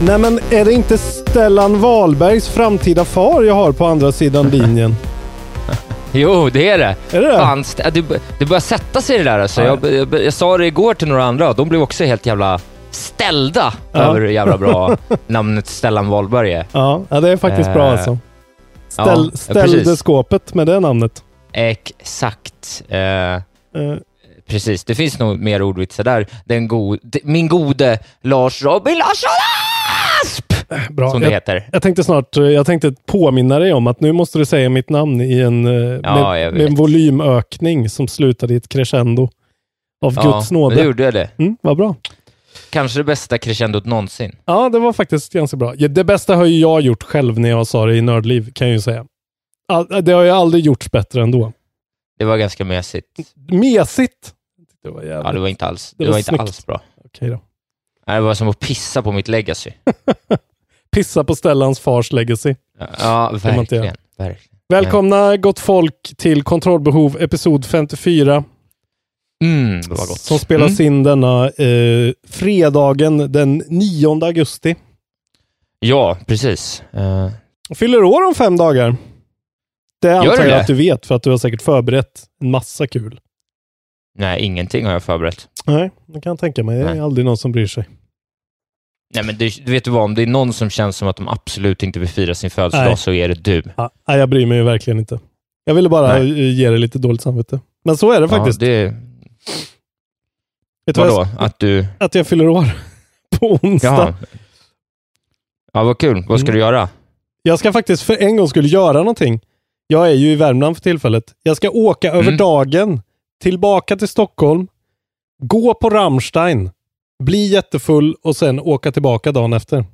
Nej men är det inte Stellan Wahlbergs framtida far jag har på andra sidan linjen? Jo, det är det. Är det det? Fan, det, det börjar sätta sig det där alltså. Ja. Jag, jag, jag sa det igår till några andra och de blev också helt jävla ställda Ja. över hur jävla bra namnet Stellan Wahlberg är. Ja, ja det är faktiskt bra Eh, alltså. ja, Ställ, ja, ställde precis. skåpet med det namnet. Exakt. Eh, Eh, precis, det finns nog mer ordvitsar där. Den go- min gode Lars Robin Larsson! Bra. Som det jag, heter. jag tänkte snart, eh, jag tänkte påminna dig om att nu måste du säga mitt namn i en, eh, Ja, med, med en volymökning som slutade i ett crescendo. Av Ja, Guds nåde. det gjorde jag det. Mm, vad bra. Kanske det bästa crescendot någonsin. Ja, det var faktiskt ganska bra. Ja, det bästa har ju jag gjort själv när jag sa det i Nördliv, kan jag ju säga. All, det har ju aldrig gjorts bättre ändå. Det var ganska mesigt. Mesigt! Det var jävligt. Ja, det var inte alls, Det det var var inte alls bra. Okej då. Nej, Det var som att pissa på mitt legacy. Pissa på Stellans fars legacy. Ja, verkligen. verkligen. Välkomna gott folk till Kontrollbehov episod 54. Mm. Som spelas Mm. in denna eh, fredagen den 9 augusti. Ja, precis. Och fyller år om fem dagar. Det antar det jag att du vet för att du har säkert förberett en massa kul. nej, ingenting har jag förberett. Nej, det kan jag tänka mig. Det är Nej. aldrig någon som bryr sig. Nej, men det, du vet du vad, om det är någon som känns som att de absolut inte vill fira sin födelsedag Nej. så är det du. Ja, nej, jag bryr mig ju verkligen inte. Jag ville bara Nej. eh, ge dig lite dåligt samvete. Men så är det faktiskt. Ja, det, Vet vadå? jag, Att du... att jag fyller år på onsdag. Jaha. Ja, vad kul. Vad ska Mm. du göra? Jag ska faktiskt för en gång skulle göra någonting. Jag är ju i Värmland för tillfället. Jag ska åka över Mm. dagen, tillbaka till Stockholm, gå på Rammstein, bli jättefull och sen åka tillbaka dagen efter.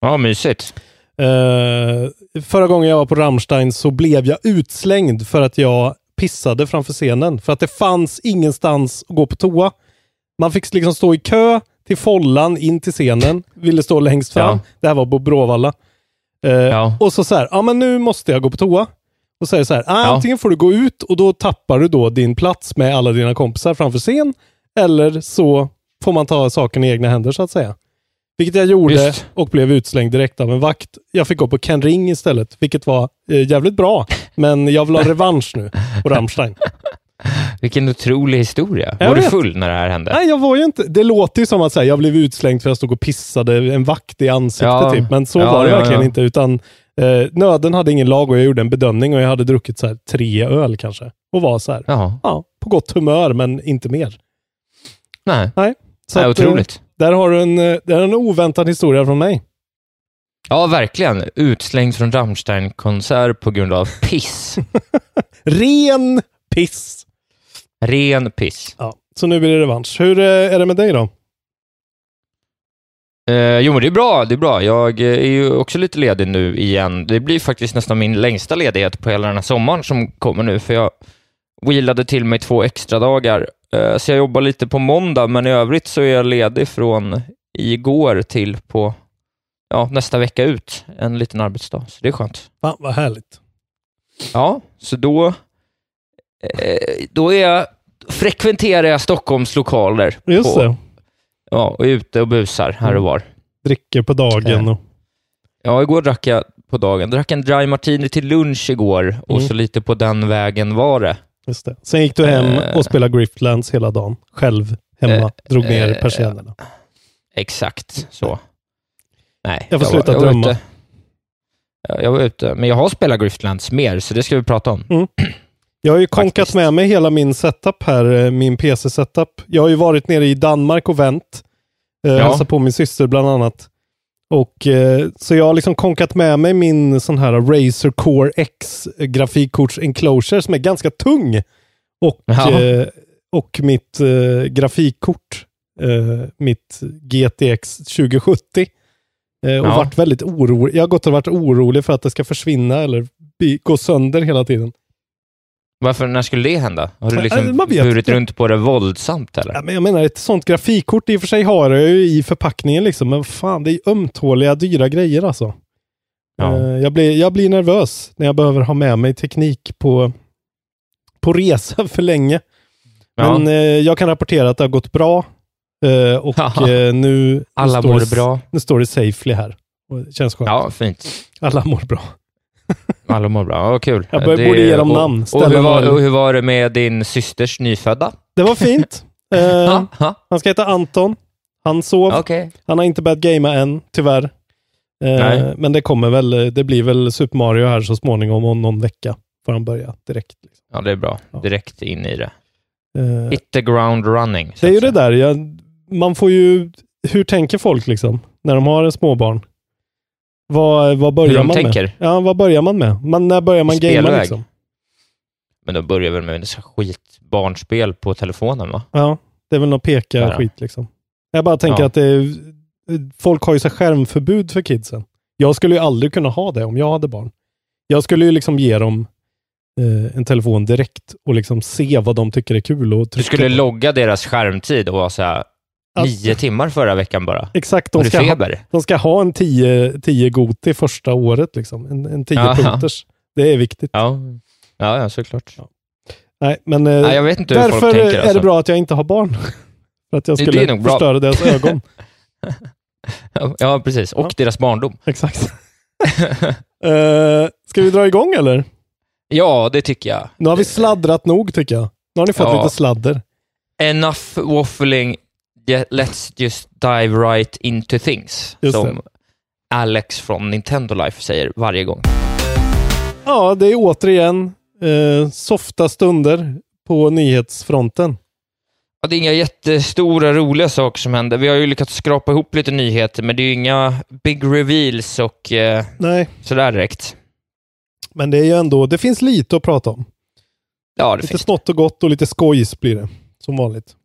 Ja, mysigt. Eh, förra gången jag var på Rammstein så blev jag utslängd för att jag pissade framför scenen. För att det fanns ingenstans att gå på toa. Man fick liksom stå i kö till follan in till scenen. Ville stå längst fram. Ja. Det här var på Bråvalla. Eh, Ja. Och så så här, ja men nu måste jag gå på toa. Och så det så här, ah, Ja. antingen får du gå ut och då tappar du då din plats med alla dina kompisar framför scen. Eller så får man ta saken i egna händer så att säga. Vilket jag gjorde Just. och blev utslängd direkt av en vakt. Jag fick gå på Ken Ring istället, vilket var eh, jävligt bra. Men jag vill ha revansch nu på Rammstein. Vilken otrolig historia. Jag var du vet. full när det här hände? Nej, jag var ju inte... Det låter ju som att säga, jag blev utslängd för att jag stod och pissade en vakt i ansiktet Ja. typ. Men så Ja, var det ja, verkligen inte. Utan eh, nöden hade ingen lag och jag gjorde en bedömning och jag hade druckit så här tre öl kanske. Och var så här, ja, på gott humör men inte mer. Nej. Nej. Så Nej, att, eh, otroligt. där har du en, eh, där är en oväntad historia från mig. Ja, verkligen. Utslängd från Rammstein-konsert på grund av piss. Ren piss! Ren piss. Ja, så nu blir det revansch. Hur eh, är det med dig då? Eh, jo, men det är bra. Det är bra. Jag är ju också lite ledig nu igen. Det blir faktiskt nästan min längsta ledighet på hela den här sommaren som kommer nu, för jag wheelade till mig två extra dagar. Eh, så jag jobbar lite på måndag, men i övrigt så är jag ledig från igår till på ja, nästa vecka ut, en liten arbetsdag. Så det är skönt. Fan, vad härligt. Ja, så då, eh, då är jag frekventerar jag Stockholms lokaler. Just på, det. Ja, och är ute och busar här och var. Dricker på dagen och... Ja, igår drack jag på dagen. Drack en dry martini till lunch igår och Mm. så lite på den vägen var det. Just det. Sen gick du hem Eh. och spelade Griftlands hela dagen. Själv hemma. Eh, Drog ner eh, persiennerna. Exakt så. Nej, Jag får var- sluta var drömma. ute. Ja, Jag var ute, men jag har spelat Griftlands mer, så det ska vi prata om. Mm. Jag har ju konkat med mig hela min setup här, min PC-setup. Jag har ju varit nere i Danmark och vänt. Eh, Ja. Hälsat på min syster bland annat. Och, eh, så jag har liksom konkat med mig min sån här Razer Core X grafikkorts enclosure som är ganska tung. Och, Ja. eh, och mitt eh, grafikkort, eh, mitt GTX 2070. Eh, och Ja. varit väldigt orolig. Jag har gått och varit orolig för att det ska försvinna eller gå sönder hela tiden. Varför, när skulle det hända? Har du liksom man burit inte. runt på det våldsamt eller? Ja, men jag menar, ett sånt grafikkort i och för sig har jag ju i förpackningen liksom, men fan, det är ömtåliga, dyra grejer alltså. Ja. Eh, jag, blir, jag blir nervös när jag behöver ha med mig teknik på, på resa för länge. Ja. Men eh, jag kan rapportera att det har gått bra. Eh, och nu, Alla nu står mår det, bra. Nu står det safely här. Det känns skönt. Ja, fint. Alla mår bra. Alla mår bra. Ja, kul. Jag bör- Det- borde ge dem och, namn. Och hur, var, och hur var det med din systers nyfödda? Det var fint. Eh, Ja, ja. han ska heta Anton. Han sov. Okej. Han har inte börjat gamea än, tyvärr. Eh, men det kommer väl, det blir väl Super Mario här så småningom om någon vecka. Får han börja direkt. Liksom. Ja, det är bra. Ja. Direkt in i det. Eh, Hit the ground running. det är ju det där, jag, man får ju, hur tänker folk liksom, när de har en småbarn? Vad, vad börjar Hur de man tänker? med? Ja, vad börjar man med? Man, när börjar man gamea liksom? Men de börjar väl med skit barnspel på telefonen va? Ja, det är väl något peka Där. skit liksom. Jag bara tänker Ja. att det folk har ju så skärmförbud för kidsen. Jag skulle ju aldrig kunna ha det om jag hade barn. Jag skulle ju liksom ge dem eh, en telefon direkt och liksom se vad de tycker är kul och Du skulle på. logga deras skärmtid och vara så här, Alltså- nio timmar förra veckan bara. Exakt, de ska, ha, de ska ha en 10 10 Goti första året. Liksom. En, en 10 Ja. punkters. Det är viktigt. Ja, ja, ja såklart. Nej, men eh, Nej, jag vet inte hur därför folk tänker. är Alltså. det bra att jag inte har barn. för att jag Det- det skulle är nog bra. förstöra deras ögon. Ja, precis. Och Ja. deras barndom. Exakt. Eh, ska vi dra igång eller? Ja, det tycker jag. Nu har vi sladdrat nog tycker jag. Nu har ni fått Ja. lite sladder. Enough waffling, let's just dive right into things. Just som Alex från Nintendo Life säger varje gång. Ja, det är återigen eh, softa stunder på nyhetsfronten. Ja, det är inga jättestora roliga saker som händer. Vi har ju lyckats skrapa ihop lite nyheter, men det är ju inga big reveals och eh, Nej, sådär direkt. men det är ju ändå, det finns lite att prata om. Ja, det Lite finns smått och gott och lite skojs blir det. Som vanligt.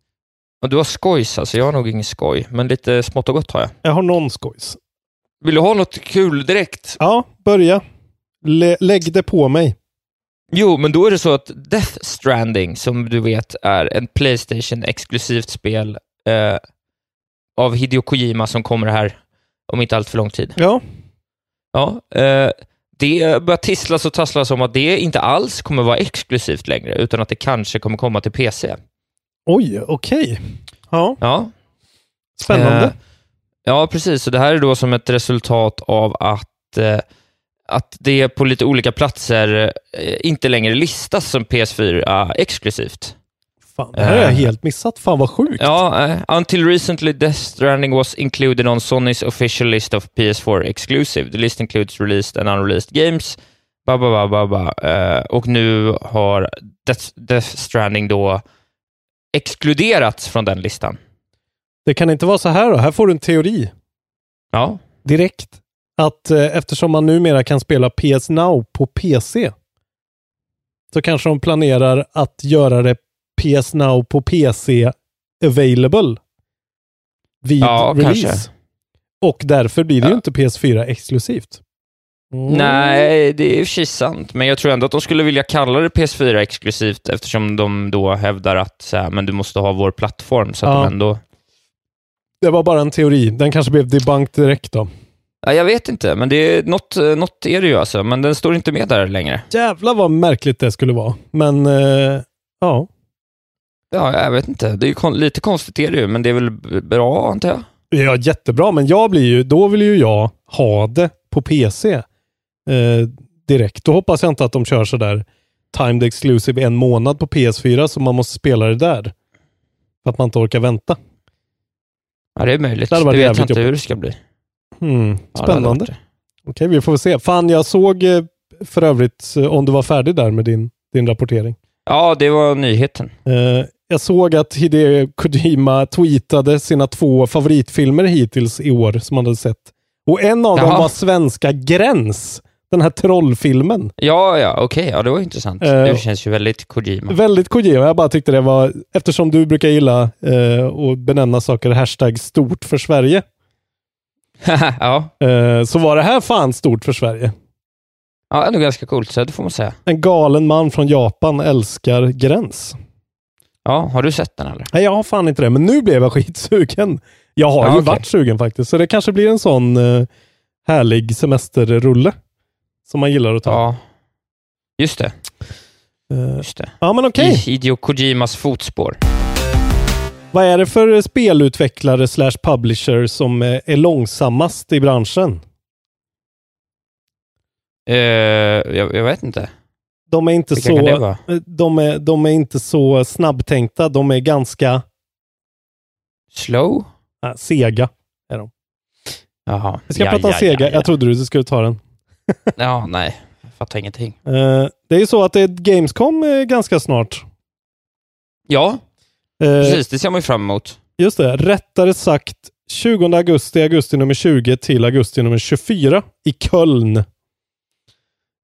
Och du har skojs alltså, jag har nog ingen skoj, men lite smått och gott har jag. Jag har någon skojs. Vill du ha något kul direkt? Ja, börja. Lä- lägg det på mig. Jo, men då är det så att Death Stranding, som du vet är en Playstation-exklusivt spel eh, av Hideo Kojima som kommer här om inte allt för lång tid. Ja, Ja, eh, det börjar tisslas och tasslas om att det inte alls kommer vara exklusivt längre, utan att det kanske kommer komma till PC. Oj, okej. Ja, Ja, spännande. Eh, ja, precis. Så det här är då som ett resultat av att, eh, att det på lite olika platser eh, inte längre listas som PS4 exklusivt. Fan, det här har jag eh, helt missat. Fan vad sjukt. Ja, eh, until recently Death Stranding was included on Sony's official list of PS4 exclusive. The list includes released and unreleased games. Ba, ba, ba, ba, ba. Eh, och nu har Death, Death Stranding då exkluderats från den listan. Det kan inte vara så här då. Här får du en teori Ja, direkt. Att eh, eftersom man numera kan spela PS Now på PC så kanske de planerar att göra det PS Now på PC available vid Ja, release. kanske. Och därför blir det ju Ja. inte PS4 exklusivt. Mm. nej, det är i och för sig sant, men jag tror ändå att de skulle vilja kalla det PS4 exklusivt eftersom de då hävdar att så här, men du måste ha vår plattform, så att Ja. de ändå... Det var bara en teori. Den kanske blev debunked direkt då. Ja, jag vet inte, men det är, något, något är det ju alltså, men den står inte med där längre. Jävlar vad märkligt det skulle vara. Men eh, ja. Ja, jag vet inte. Det är ju kon- lite konstigt är det ju, men det är väl bra antar jag? Ja, jättebra, men jag blir ju, då vill ju jag ha det på PC eh, direkt. Då hoppas jag inte att de kör sådär timed exclusive en månad på PS4 så man måste spela det där. För att man inte orkar vänta. Ja, det är möjligt. Det Det, vet jag inte jobbigt. hur det ska bli. Ja, hade spännande. det. Okej, vi får väl se. Fan, jag såg eh, för övrigt eh, om du var färdig där med din, din rapportering. Ja, det var nyheten. Eh, jag såg att Hideo Kojima tweetade sina två favoritfilmer hittills i år som han hade sett. Och en av dem Jaha. var Svenska Gräns. Den här trollfilmen. Ja, ja, okej. Ja, det var intressant. Eh, det känns ju väldigt Kojima. Väldigt Kojima. Jag bara tyckte det var, eftersom du brukar gilla eh, att benämna saker hashtag stort för Sverige, ja. eh, så var det här fan stort för Sverige. ja, ändå ganska coolt, så det får man säga. En galen man från Japan älskar gräns. Ja, har du sett den eller? Nej, jag har fan inte det, men nu blev jag skitsugen. Jag har Ja, ju okej. varit sugen faktiskt, så det kanske blir en sån härlig semesterrulle som man gillar att ta. Ja. Just det. Eh, Just det. ja, men okej. I Hideo Kojimas fotspår. Vad är det för spelutvecklare slash publisher som eh, är långsammast i branschen? Eh, jag, jag vet inte. De är inte Vilka så, de är, de är inte så snabbtänkta. De är ganska Slow? äh, sega. Är de. Jaha. Vi ska Ja, prata om ja, sega. ja, ja. Jag trodde du skulle ta den. Ja, nej. Jag fattar ingenting. Eh, det är ju så att det är Gamescom eh, ganska snart. Ja, Eh, precis. Det ser man ju fram emot. Just det, rättare sagt 20 augusti, augusti nummer 20 till augusti nummer 24 i Köln.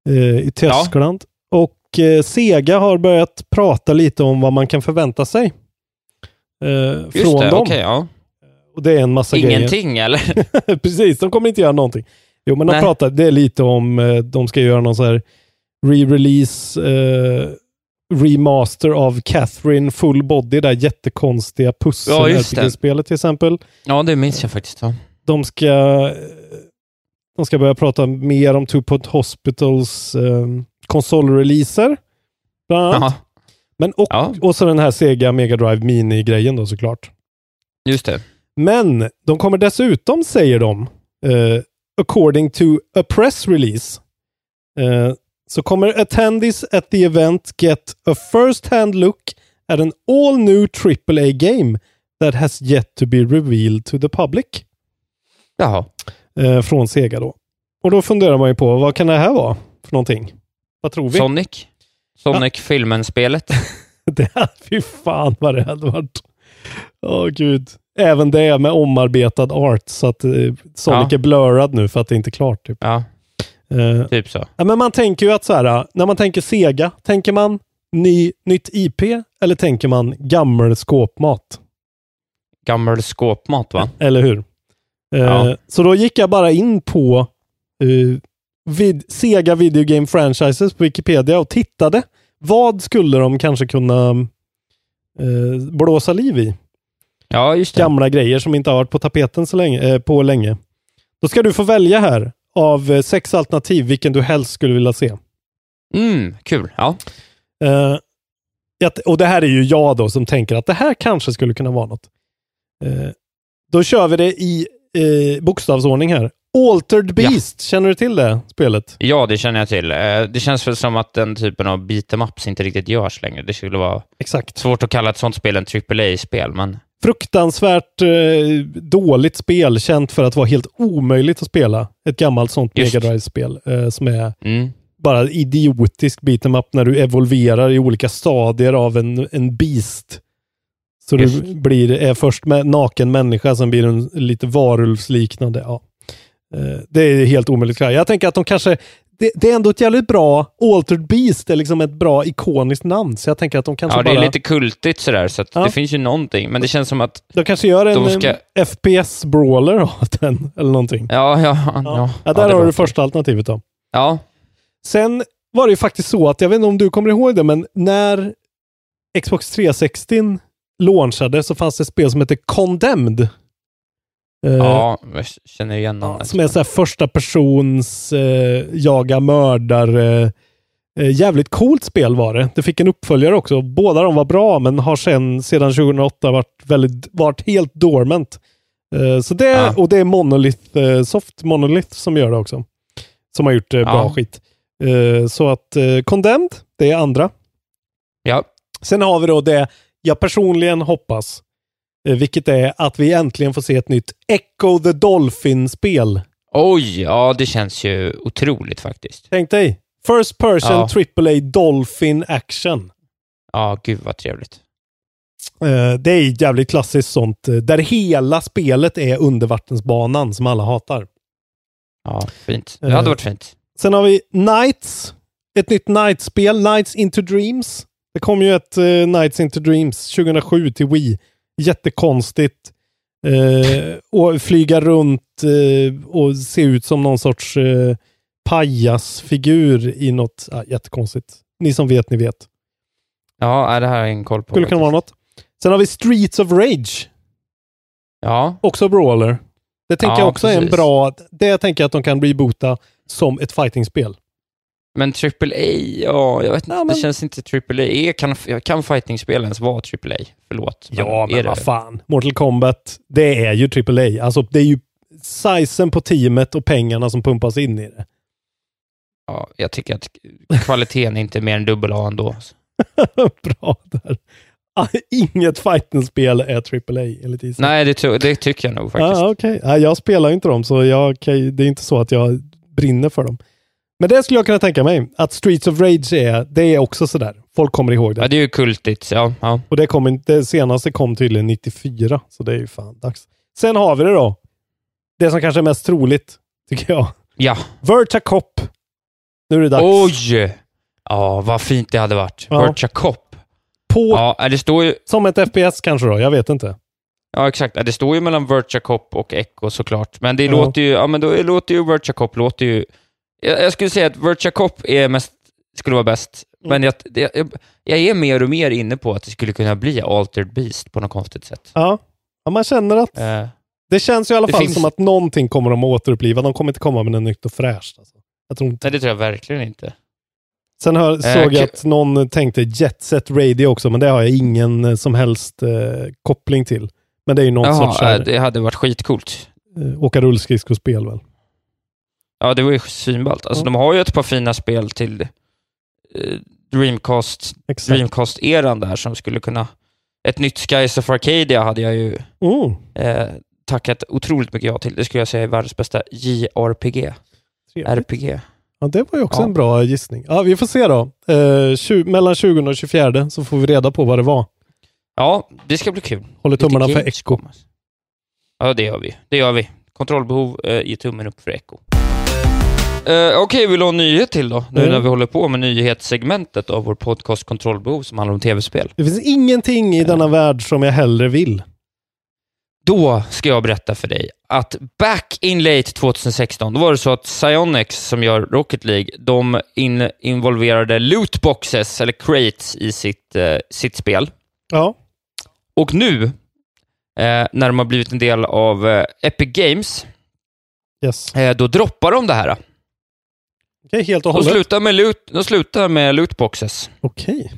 Eh, I Tyskland. Och eh, Sega har börjat prata lite om vad man kan förvänta sig. Eh, Just från det, dem. okej, ja. Och det är en massa Ingenting eller? grejer. Precis, de kommer inte göra någonting. Jo, men de pratar, det är lite om, eh, de ska göra någon så här re-release, eh, remaster av Catherine Full Body, det där jättekonstiga Ja, det. pussel-RPG-spelet till exempel. Ja, det minns jag faktiskt. Ja. De ska, de ska börja prata mer om Two Point Hospitals eh, konsolreleaser. Bland annat. Men och, Ja. och så den här Sega Mega Drive Mini-grejen då såklart. just det. Men de kommer dessutom, säger de, eh, according to a press release, eh, så kommer attendees at the event get a first hand look at an all new AAA game that has yet to be revealed to the public. Jaha. Eh, från Sega då. Och då funderar man ju på, vad kan det här vara för någonting? Vad tror vi? Sonic? Sonic-filmen-spelet? Det här, fy fan vad det hade varit. Åh gud. Även det med omarbetad art så att eh, Sonic Ja. är blurrad nu för att det inte är klart. Typ. Ja, Eh, typ så. ja, men man tänker ju att så här, när man tänker Sega, tänker man ny, nytt IP eller tänker man gammal skåpmat? Gammal skåpmat va? Eller hur? Eh, Ja. Så då gick jag bara in på eh, vid, Sega Video Game Franchises på Wikipedia och tittade. Vad skulle de kanske kunna eh, blåsa liv i? Ja, just det. Gamla grejer som inte har varit på tapeten så länge, eh, på länge. Då ska du få välja här av eh, sex alternativ vilken du helst skulle vilja se. Mm, kul. Ja. Eh, och det här är ju jag då som tänker att det här kanske skulle kunna vara något. Eh, då kör vi det i eh, bokstavsordning här. Altered Beast, känner du till det spelet? ja, det känner jag till. Eh, Det känns väl som att den typen av beat'em-ups inte riktigt görs längre. Det skulle vara Exakt. svårt att kalla ett sånt spel en AAA-spel, men Fruktansvärt eh, dåligt spel, känt för att vara helt omöjligt att spela. Ett gammalt sånt Just. Mega Drive-spel eh, som är mm. bara idiotisk beat'em up när du evolverar i olika stadier av en, en beast. Så Just. du blir, är först med naken människa, sen blir du en lite varulvsliknande. Ja. Eh, Det är helt omöjligt. Jag tänker att de kanske, det, det är ändå ett jävligt bra, Altered Beast är liksom ett bra ikoniskt namn. Så jag tänker att de kanske ja, det bara, är lite kultigt sådär, så att Ja. det finns ju någonting. Men det känns som att, de kanske gör en, de ska- FPS-brawler av den, eller någonting. ja, ja, ja. Ja, ja, där det har du första alternativet då. Ja, Sen var det ju faktiskt så att, jag vet inte om du kommer ihåg det, men när Xbox 360 launchade så fanns det ett spel som heter Condemned. Eh, ja, jag känner igen namnet. Som är så här första persons eh, jaga mördare Eh, jävligt coolt spel var det. Det fick en uppföljare också. Båda de var bra, men har sen, sedan 2008 varit, väldigt, varit helt dormant. Eh, så det, Ja. Och det är Monolith, eh, Soft Monolith som gör det också. Som har gjort eh, bra Ja. skit. Eh, så att Condemned, det är andra. Ja. Sen har vi då det jag personligen hoppas, vilket är att vi äntligen får se ett nytt Echo the Dolphin-spel. Oj, ja det känns ju otroligt faktiskt. Tänk dig, First person Ja. AAA Dolphin Action. Ja, gud vad trevligt. Eh, det är jävligt klassiskt sånt, eh, där hela spelet är undervattensbanan som alla hatar. Ja, fint. Det Eh, hade varit fint. Sen har vi Nights, ett nytt Nights-spel, Nights into Dreams. Det kom ju ett Nights into Dreams 2007 till Wii. Jättekonstigt. Eh, och flyga runt eh, och se ut som någon sorts uh, pajasfigur i något uh, jättekonstigt. Ni som vet, ni vet. Ja, det här är en koll på. Skulle kunna vara något. Sen har vi Streets of Rage. Ja, Också Brawler. Det tänker Ja, jag också är en precis. bra... Det tänker jag att de kan reboota som ett fightingspel. Men AAA, ja, jag vet inte. Ja, men- Det känns inte AAA. Är, kan, kan fightingspel ens vara AAA? Förlåt. Ja, men är det? vad fan. Mortal Kombat, det är ju AAA. Alltså, det är ju sizen på teamet och pengarna som pumpas in i det. Ja, jag tycker att kvaliteten är inte mer än dubbel A ändå. Bra där. Ah, Inget fightingspel är AAA enligt Isak. Nej, det, det tycker jag nog faktiskt. Ah, okej. Ah, jag spelar inte dem, så jag, kan- det är inte så att jag brinner för dem. Men det skulle jag kunna tänka mig. Att Streets of Rage är, det är också sådär. Folk kommer ihåg det. Ja, det är ju kultigt. Ja, ja. Och det, kom, det senaste kom tydligen 94, så det är ju fan dags. Sen har vi det då. Det som kanske är mest troligt, tycker jag. ja. Virtua Cop. Nu är det dags. Oj! Ja, vad fint det hade varit. Ja. Virtua Cop. På, Ja, det står ju... Som ett FPS kanske då, jag vet inte. Ja, exakt. Det står ju mellan Virtua Cop och Echo såklart. Men det Ja. låter ju... Ja, men då låter ju Virtua Cop låter ju... Jag, jag skulle säga att Virtua Cop är mest... Skulle vara bäst. Mm. Men jag, jag, jag är mer och mer inne på att det skulle kunna bli Altered Beast på något konstigt sätt. Ja, ja man känner att Eh, det känns ju i alla fall finns- som att någonting kommer de att återuppliva. De kommer inte komma med något nytt och fräscht. Alltså. Jag tror inte. nej, det tror jag verkligen inte. Sen hör, såg jag att någon tänkte Jet Set Radio också, men det har jag ingen eh, som helst eh, koppling till. Men det är ju någon sorts Jaha, här, äh, det hade varit skitcoolt. eh, åka rullskridskospel väl? Ja, det var ju svinballt. Alltså, Ja. de har ju ett par fina spel till eh, Dreamcast, Exakt. Dreamcast-eran där som skulle kunna... Ett nytt Skies of Arcadia hade jag ju Mm, eh, tackat otroligt mycket ja till. Det skulle jag säga är världens bästa JRPG. trevligt. RPG. Ja, det var ju också Ja. en bra gissning. Ja, vi får se då. Eh, mellan 20 och 24 så får vi reda på vad det var. Ja, det ska bli kul. Håller tummarna för Echo. Ja, det gör vi. Det gör vi. Kontrollbehov, eh, ge tummen upp för Echo. Eh, Okej, vill du ha en nyhet till då? Nu Mm. när vi håller på med nyhetssegmentet av vår podcast Kontrollbehov som handlar om tv-spel. Det finns ingenting i denna värld som jag hellre vill. Då ska jag berätta för dig att back in late 2016, då var det så att Psyonix, som gör Rocket League, de in, involverade lootboxes, eller crates, i sitt, eh, sitt spel. Ja, Och nu, eh, när de har blivit en del av eh, Epic Games, yes. eh, då droppar de det här. Okej, helt och De hållet. slutar med, loot, de slutar med lootboxes, Okej.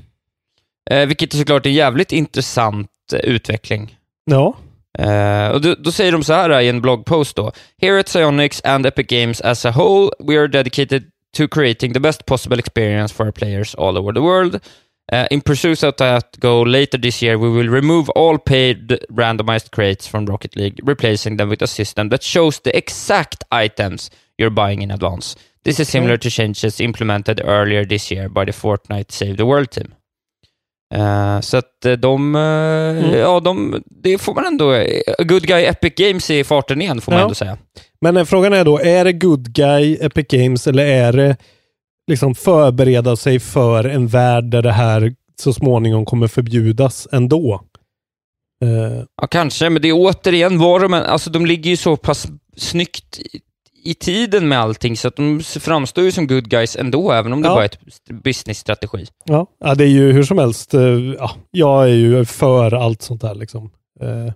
eh, vilket är såklart en jävligt intressant eh, utveckling. Ja. Eh, och då, då säger de så här eh, i en bloggpost då. Here at Psyonix and Epic Games as a whole, we are dedicated to creating the best possible experience for our players all over the world. Uh, in pursuit of that goal, later this year we will remove all paid randomized crates from Rocket League, replacing them with a system that shows the exact items you're buying in advance. This is similar to changes implemented earlier this year by the Fortnite Save the World team. Eh, så att eh, de, eh, ja, de, det får man ändå, good guy Epic Games i farten igen, får man Ja. ändå säga. Men frågan är då, är det good guy Epic Games eller är det liksom förbereda sig för en värld där det här så småningom kommer förbjudas ändå? Eh, Ja, kanske, men det är återigen var de, alltså de ligger ju så pass snyggt i, tiden med allting, så att de framstår ju som good guys ändå, även om det Ja. bara är ett business-strategi. ja. ja, det är ju hur som helst. eh, ja, jag är ju för allt sånt där liksom. Eh,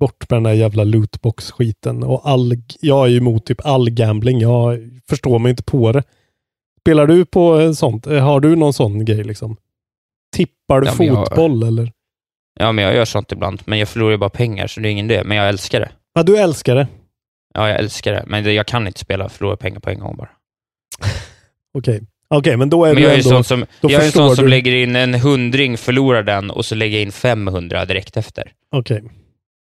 bort med den där jävla lootbox-skiten. Och all, jag är ju emot typ all gambling. Jag förstår mig inte på det. Spelar du på eh, sånt? Eh, Har du någon sån grej liksom? Tippar du Ja, men jag- fotboll eller? Ja, men jag gör sånt ibland, men jag förlorar ju bara pengar, så det är ingen det. Men jag älskar det. Ja, du älskar det. Ja, jag älskar det. Men jag kan inte spela och förlora pengar på en gång bara. Okej. Okej, men då är Men jag är ändå... en sån som, då jag är en sån som du. lägger in en hundring, förlorar den och så lägger jag in 500 direkt efter. Okej.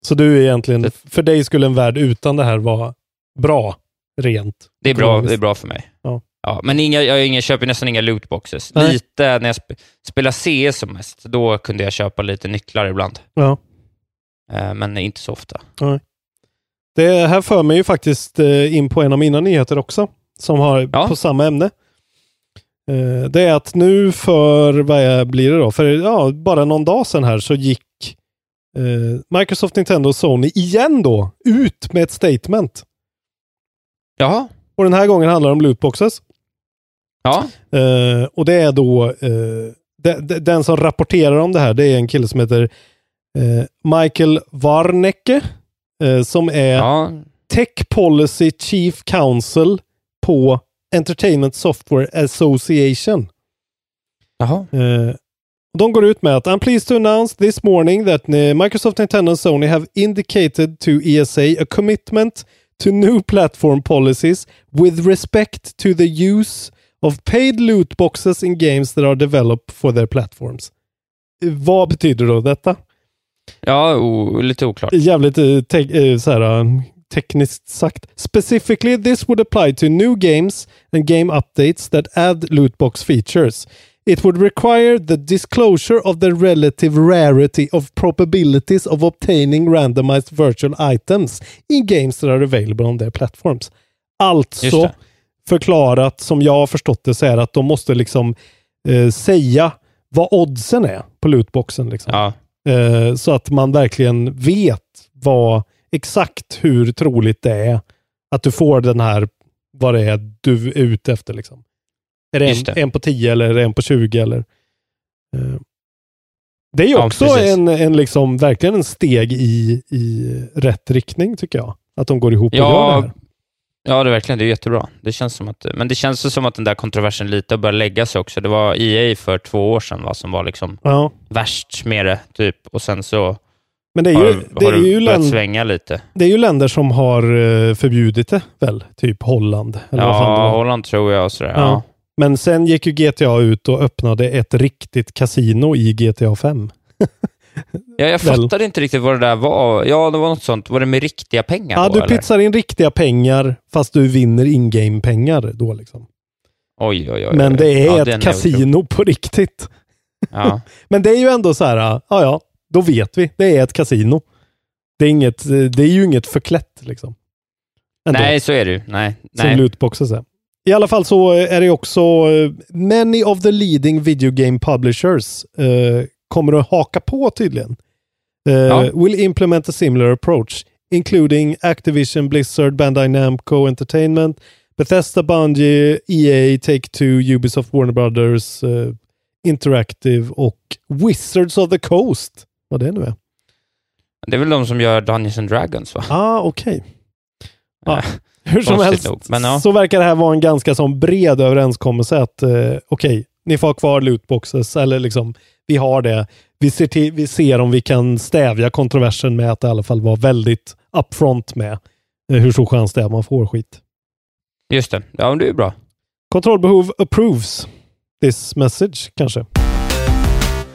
Så du är egentligen, för dig skulle en värld utan det här vara bra, rent? Det är bra, det är bra för mig. Ja. Ja, men inga, jag, inga, köper nästan inga lootboxes. Nej. Lite, när jag sp spelar CS som mest, då kunde jag köpa lite nycklar ibland. Ja. Eh, men inte så ofta. Nej. Det här för mig ju faktiskt eh, in på en av mina nyheter också, som har på samma ämne. Eh, Det är att nu för, vad blir det då? För ja, bara någon dag sedan här så gick eh, Microsoft, Nintendo och Sony igen då ut med ett statement. Jaha. Och den här gången handlar det om lootboxes. Ja. Och det är då de, de, den som rapporterar om det här, det är en kille som heter Michael Warnecke, som är Tech Policy Chief Counsel på Entertainment Software Association. Jaha. Eh, de går ut med att I'm pleased to announce this morning that eh, Microsoft, Nintendo and Sony have indicated to ESA a commitment to new platform policies with respect to the use of paid loot boxes in games that are developed for their platforms. Eh, Vad betyder då detta? Ja, lite oklart. Jävligt eh, te- eh, så här, eh, tekniskt sagt. Specifically this would apply to new games and game updates that add lootbox features. It would require the disclosure of the relative rarity of probabilities of obtaining randomized virtual items in games that are available on their platforms. Alltså förklarat som jag har förstått det så är att de måste liksom eh, säga vad oddsen är på lootboxen. Liksom. Eh, så att man verkligen vet vad exakt hur troligt det är att du får den här, vad det är du är ute efter. Liksom. Är det en, det. en på 10 eller är det en på 20 eller? Eh, det är ju Ja, också precis. en, en liksom, verkligen en steg i, i rätt riktning tycker jag. Att de går ihop och gör det Ja, här. Ja det är verkligen. Det är jättebra. Det känns som att, men det känns som att den där kontroversen lite har börjat lägga sig också. Det var EA för två år sedan va, som var liksom Ja. värst med det, typ. Och sen så Men det är ju, har, det har är ju länd- svänga lite. Det är ju länder som har eh, förbjudit det väl? Typ Holland. Eller Ja. Holland tror jag sådär. Ja. Ja. Men sen gick ju GTA ut och öppnade ett riktigt kasino i GTA 5. Ja, jag Väl. fattade inte riktigt vad det där var. Ja, det var något sånt. Var det med riktiga pengar Ja, då, du eller? pizzar in riktiga pengar fast du vinner in-game-pengar då liksom. Oj, oj, oj. Men det är Ja, ett kasino på riktigt. Ja. Men det är ju ändå så här, ja ja, då vet vi. Det är ett kasino. Det är, inget, det är ju inget förklätt liksom. Ändå. Nej, så är det ju. Nej. som Nej. lootboxes är. I alla fall så är det också eh, many of the leading video game publishers eh, kommer att haka på tydligen. Eh, Ja. Will implement a similar approach, including Activision, Blizzard, Bandai Namco Entertainment, Bethesda, Bungie, EA, Take-Two, Ubisoft, Warner Brothers, eh, Interactive och Wizards of the Coast. Vad det nu är. Det är väl de som gör Dungeons and Dragons, va? Ah, okej. Ja, hur som helst nog, men ja. så verkar det här vara en ganska sån bred överenskommelse att eh, okej, ni får ha kvar lootboxes eller liksom vi har det. Vi ser, till, vi ser om vi kan stävja kontroversen med att i alla fall vara väldigt upfront med eh, hur stor chans det är man får skit. Just det. Ja, men det är bra. Kontrollbehov approves this message kanske.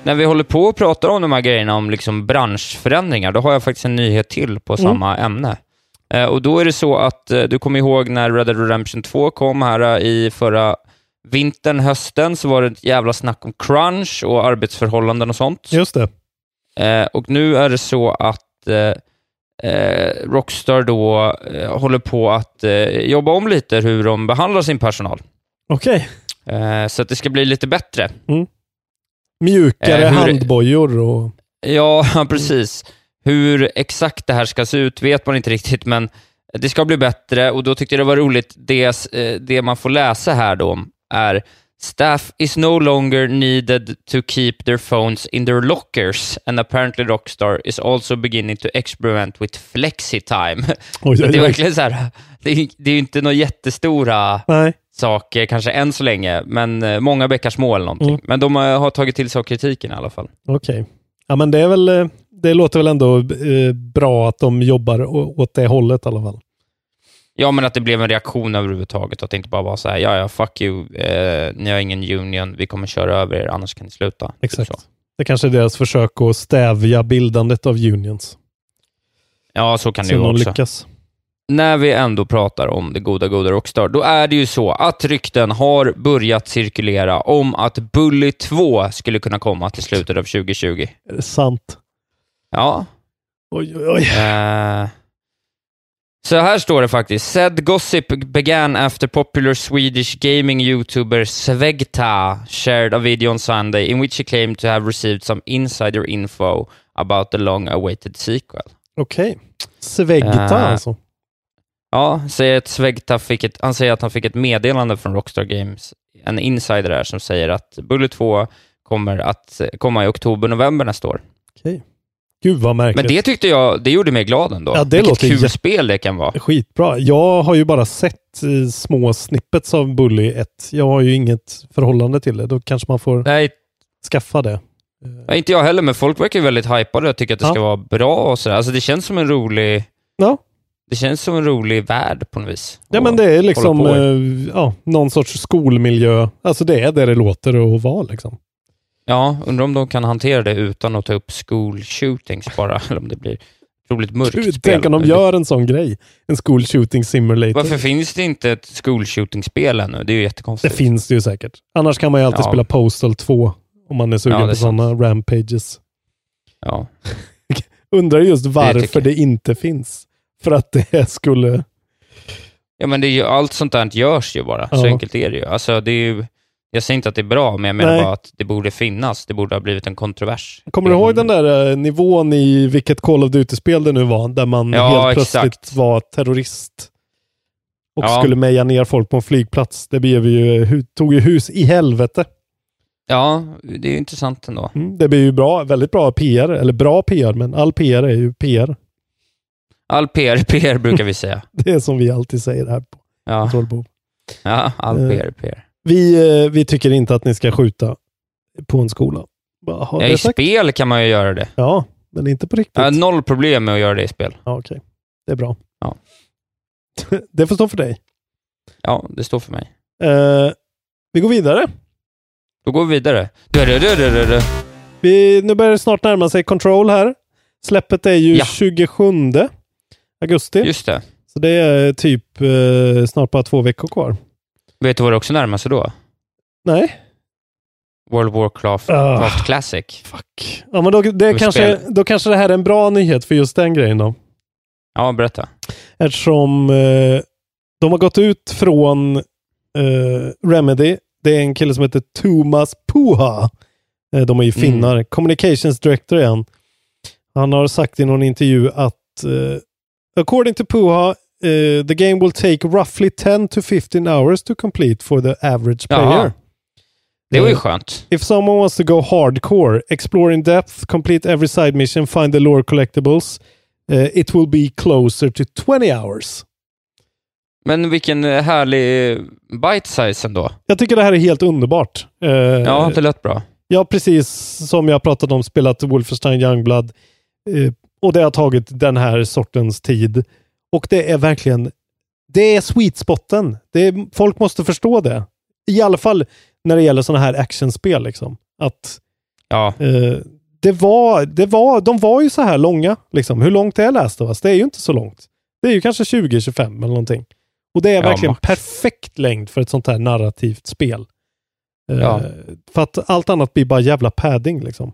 När vi håller på och pratar om de här grejerna om liksom branschförändringar, då har jag faktiskt en nyhet till på Mm. samma ämne. Eh, och då är det så att eh, du kommer ihåg när Red Dead Redemption 2 kom här i förra vintern, hösten, så var det ett jävla snack om crunch och arbetsförhållanden och sånt. Just det. Eh, och nu är det så att eh, eh, Rockstar då eh, håller på att eh, jobba om lite hur de behandlar sin personal. Okej. Eh, så att det ska bli lite bättre. Mjukare Eh, hur- handbojor och... Ja, precis. Hur exakt det här ska se ut vet man inte riktigt, men det ska bli bättre och då tyckte jag det var roligt. Det, det man får läsa här då är Staff is no longer needed to keep their phones in their lockers and apparently Rockstar is also beginning to experiment with Så oj, det är oj. verkligen så här, det är, det är inte några jättestora Nej. saker, kanske än så länge, men eh, många bäckar små eller någonting. Mm. Men de eh, har tagit till sig av kritiken i alla fall. Okej. Ja, men det är väl, eh, det låter väl ändå eh, bra att de jobbar åt det hållet i alla fall. Ja, men att det blev en reaktion överhuvudtaget, att det inte bara var så här, ja, ja, fuck you, eh, ni har ingen union, vi kommer köra över er, annars kan ni sluta. Typ Exakt. så. Det kanske är deras försök att stävja bildandet av unions. Ja, så kan det Se ju också. lyckas. När vi ändå pratar om det goda, goda Rockstar, då är det ju så att rykten har börjat cirkulera om att Bully 2 skulle kunna komma till slutet av 2020. Är det sant? Ja. Oj, oj, oj. Eh, så här står det faktiskt. Said gossip began after popular Swedish gaming YouTuber Svegta shared a video on Sunday in which he claimed to have received some insider info about the long-awaited sequel. Okej. Svegta Eh, alltså. Ja, säger att Svegta fick ett, han säger att han fick ett meddelande från Rockstar Games, en insider där, som säger att Bullet 2 kommer att eh, komma i oktober-november nästa år. Okej. Gud vad märkligt. Men det tyckte jag, det gjorde mig glad ändå. Ja, det Vilket låter kul spel det kan vara. Skitbra. Jag har ju bara sett eh, små snippets av Bully 1. Jag har ju inget förhållande till det. Då kanske man får Nej, skaffa det. Nej, inte jag heller, men folk verkar ju väldigt hypade och tycker att det Ja. ska vara bra och sådär. Alltså det känns som en rolig... Ja. Det känns som en rolig värld på något vis. Ja, men det är liksom eh, ja, någon sorts skolmiljö. Alltså det är det det låter att vara liksom. Ja, undrar om de kan hantera det utan att ta upp school shootings bara, eller om det blir otroligt mörkt Gud, spel. tänk om de gör en sån grej. En school shooting simulator. Varför finns det inte ett school shooting-spel ännu? Det är ju Det jättekonstigt. finns det ju säkert. Annars kan man ju alltid Ja. spela Postal 2 om man är sugen Ja, det på sådana rampages. Ja. Undrar just varför tycker det, inte finns. För att det skulle... ja, men det är ju, allt sånt där görs ju bara. Så Ja. enkelt är det ju. Alltså, det är ju. Jag säger inte att det är bra, men jag menar Nej. bara att det borde finnas. Det borde ha blivit en kontrovers. Kommer du ihåg den där eh, nivån i vilket Call of Duty-spel det nu var? Där man Ja, helt plötsligt exakt. var terrorist. Och Ja. skulle meja ner folk på en flygplats. Det blev ju, hu- tog ju hus i helvete. Ja, det är ju intressant ändå. Mm, det blir ju bra, väldigt bra PR. Eller bra PR, men all PR är ju PR. All PR PR brukar vi säga. Det är som vi alltid säger här på Ja, ja all Eh, PR PR. Vi, eh, vi tycker inte att ni ska skjuta på en skola. Bara Ja, I sagt. spel kan man ju göra det. Ja, men inte på riktigt. Jag har noll problem med att göra det i spel. Ja, Okej, det är bra. Ja. det får stå för dig. Ja, det står för mig. Eh, vi går vidare. Då går vi vidare. Du, du, du. Vi, nu börjar det snart närma sig Control här. Släppet är ju Ja. 27 augusti. Just det. Så det är typ eh, snart bara två veckor kvar. Vet du vad det också närmar sig då? Nej? World of Warcraft. Warcraft Classic. Fuck. Ja, men då, det kanske, då kanske det här är en bra nyhet för just den grejen då. Ja, berätta. Eftersom eh, de har gått ut från eh, Remedy. Det är en kille som heter Thomas Puha. Eh, de är ju finnar. Communications Director är han. Han har sagt i någon intervju att eh, according to Puha eh, the game will take roughly 10 to 15 hours to complete for the average Jaha. player. Det var ju Eh, skönt. If someone wants to go hardcore, explore in depth, complete every side mission, find the lore collectibles, eh, it will be closer to 20 hours. Men vilken härlig bite size ändå. Jag tycker det här är helt underbart. Eh, Ja, det lät bra. Har precis som jag pratat om spelat Wolfenstein Youngblood eh, och det har tagit den här sortens tid. Och det är verkligen, det är sweet spoten. Det är, folk måste förstå det. I alla fall när det gäller sådana här actionspel. Liksom. Att Ja, eh, det var, det var, de var ju så här långa. Liksom. Hur långt är Last of Us? Det är ju inte så långt. Det är ju kanske 20-25 eller någonting. Och det är Ja, verkligen max. perfekt längd för ett sånt här narrativt spel. Ja. För att allt annat blir bara jävla padding liksom.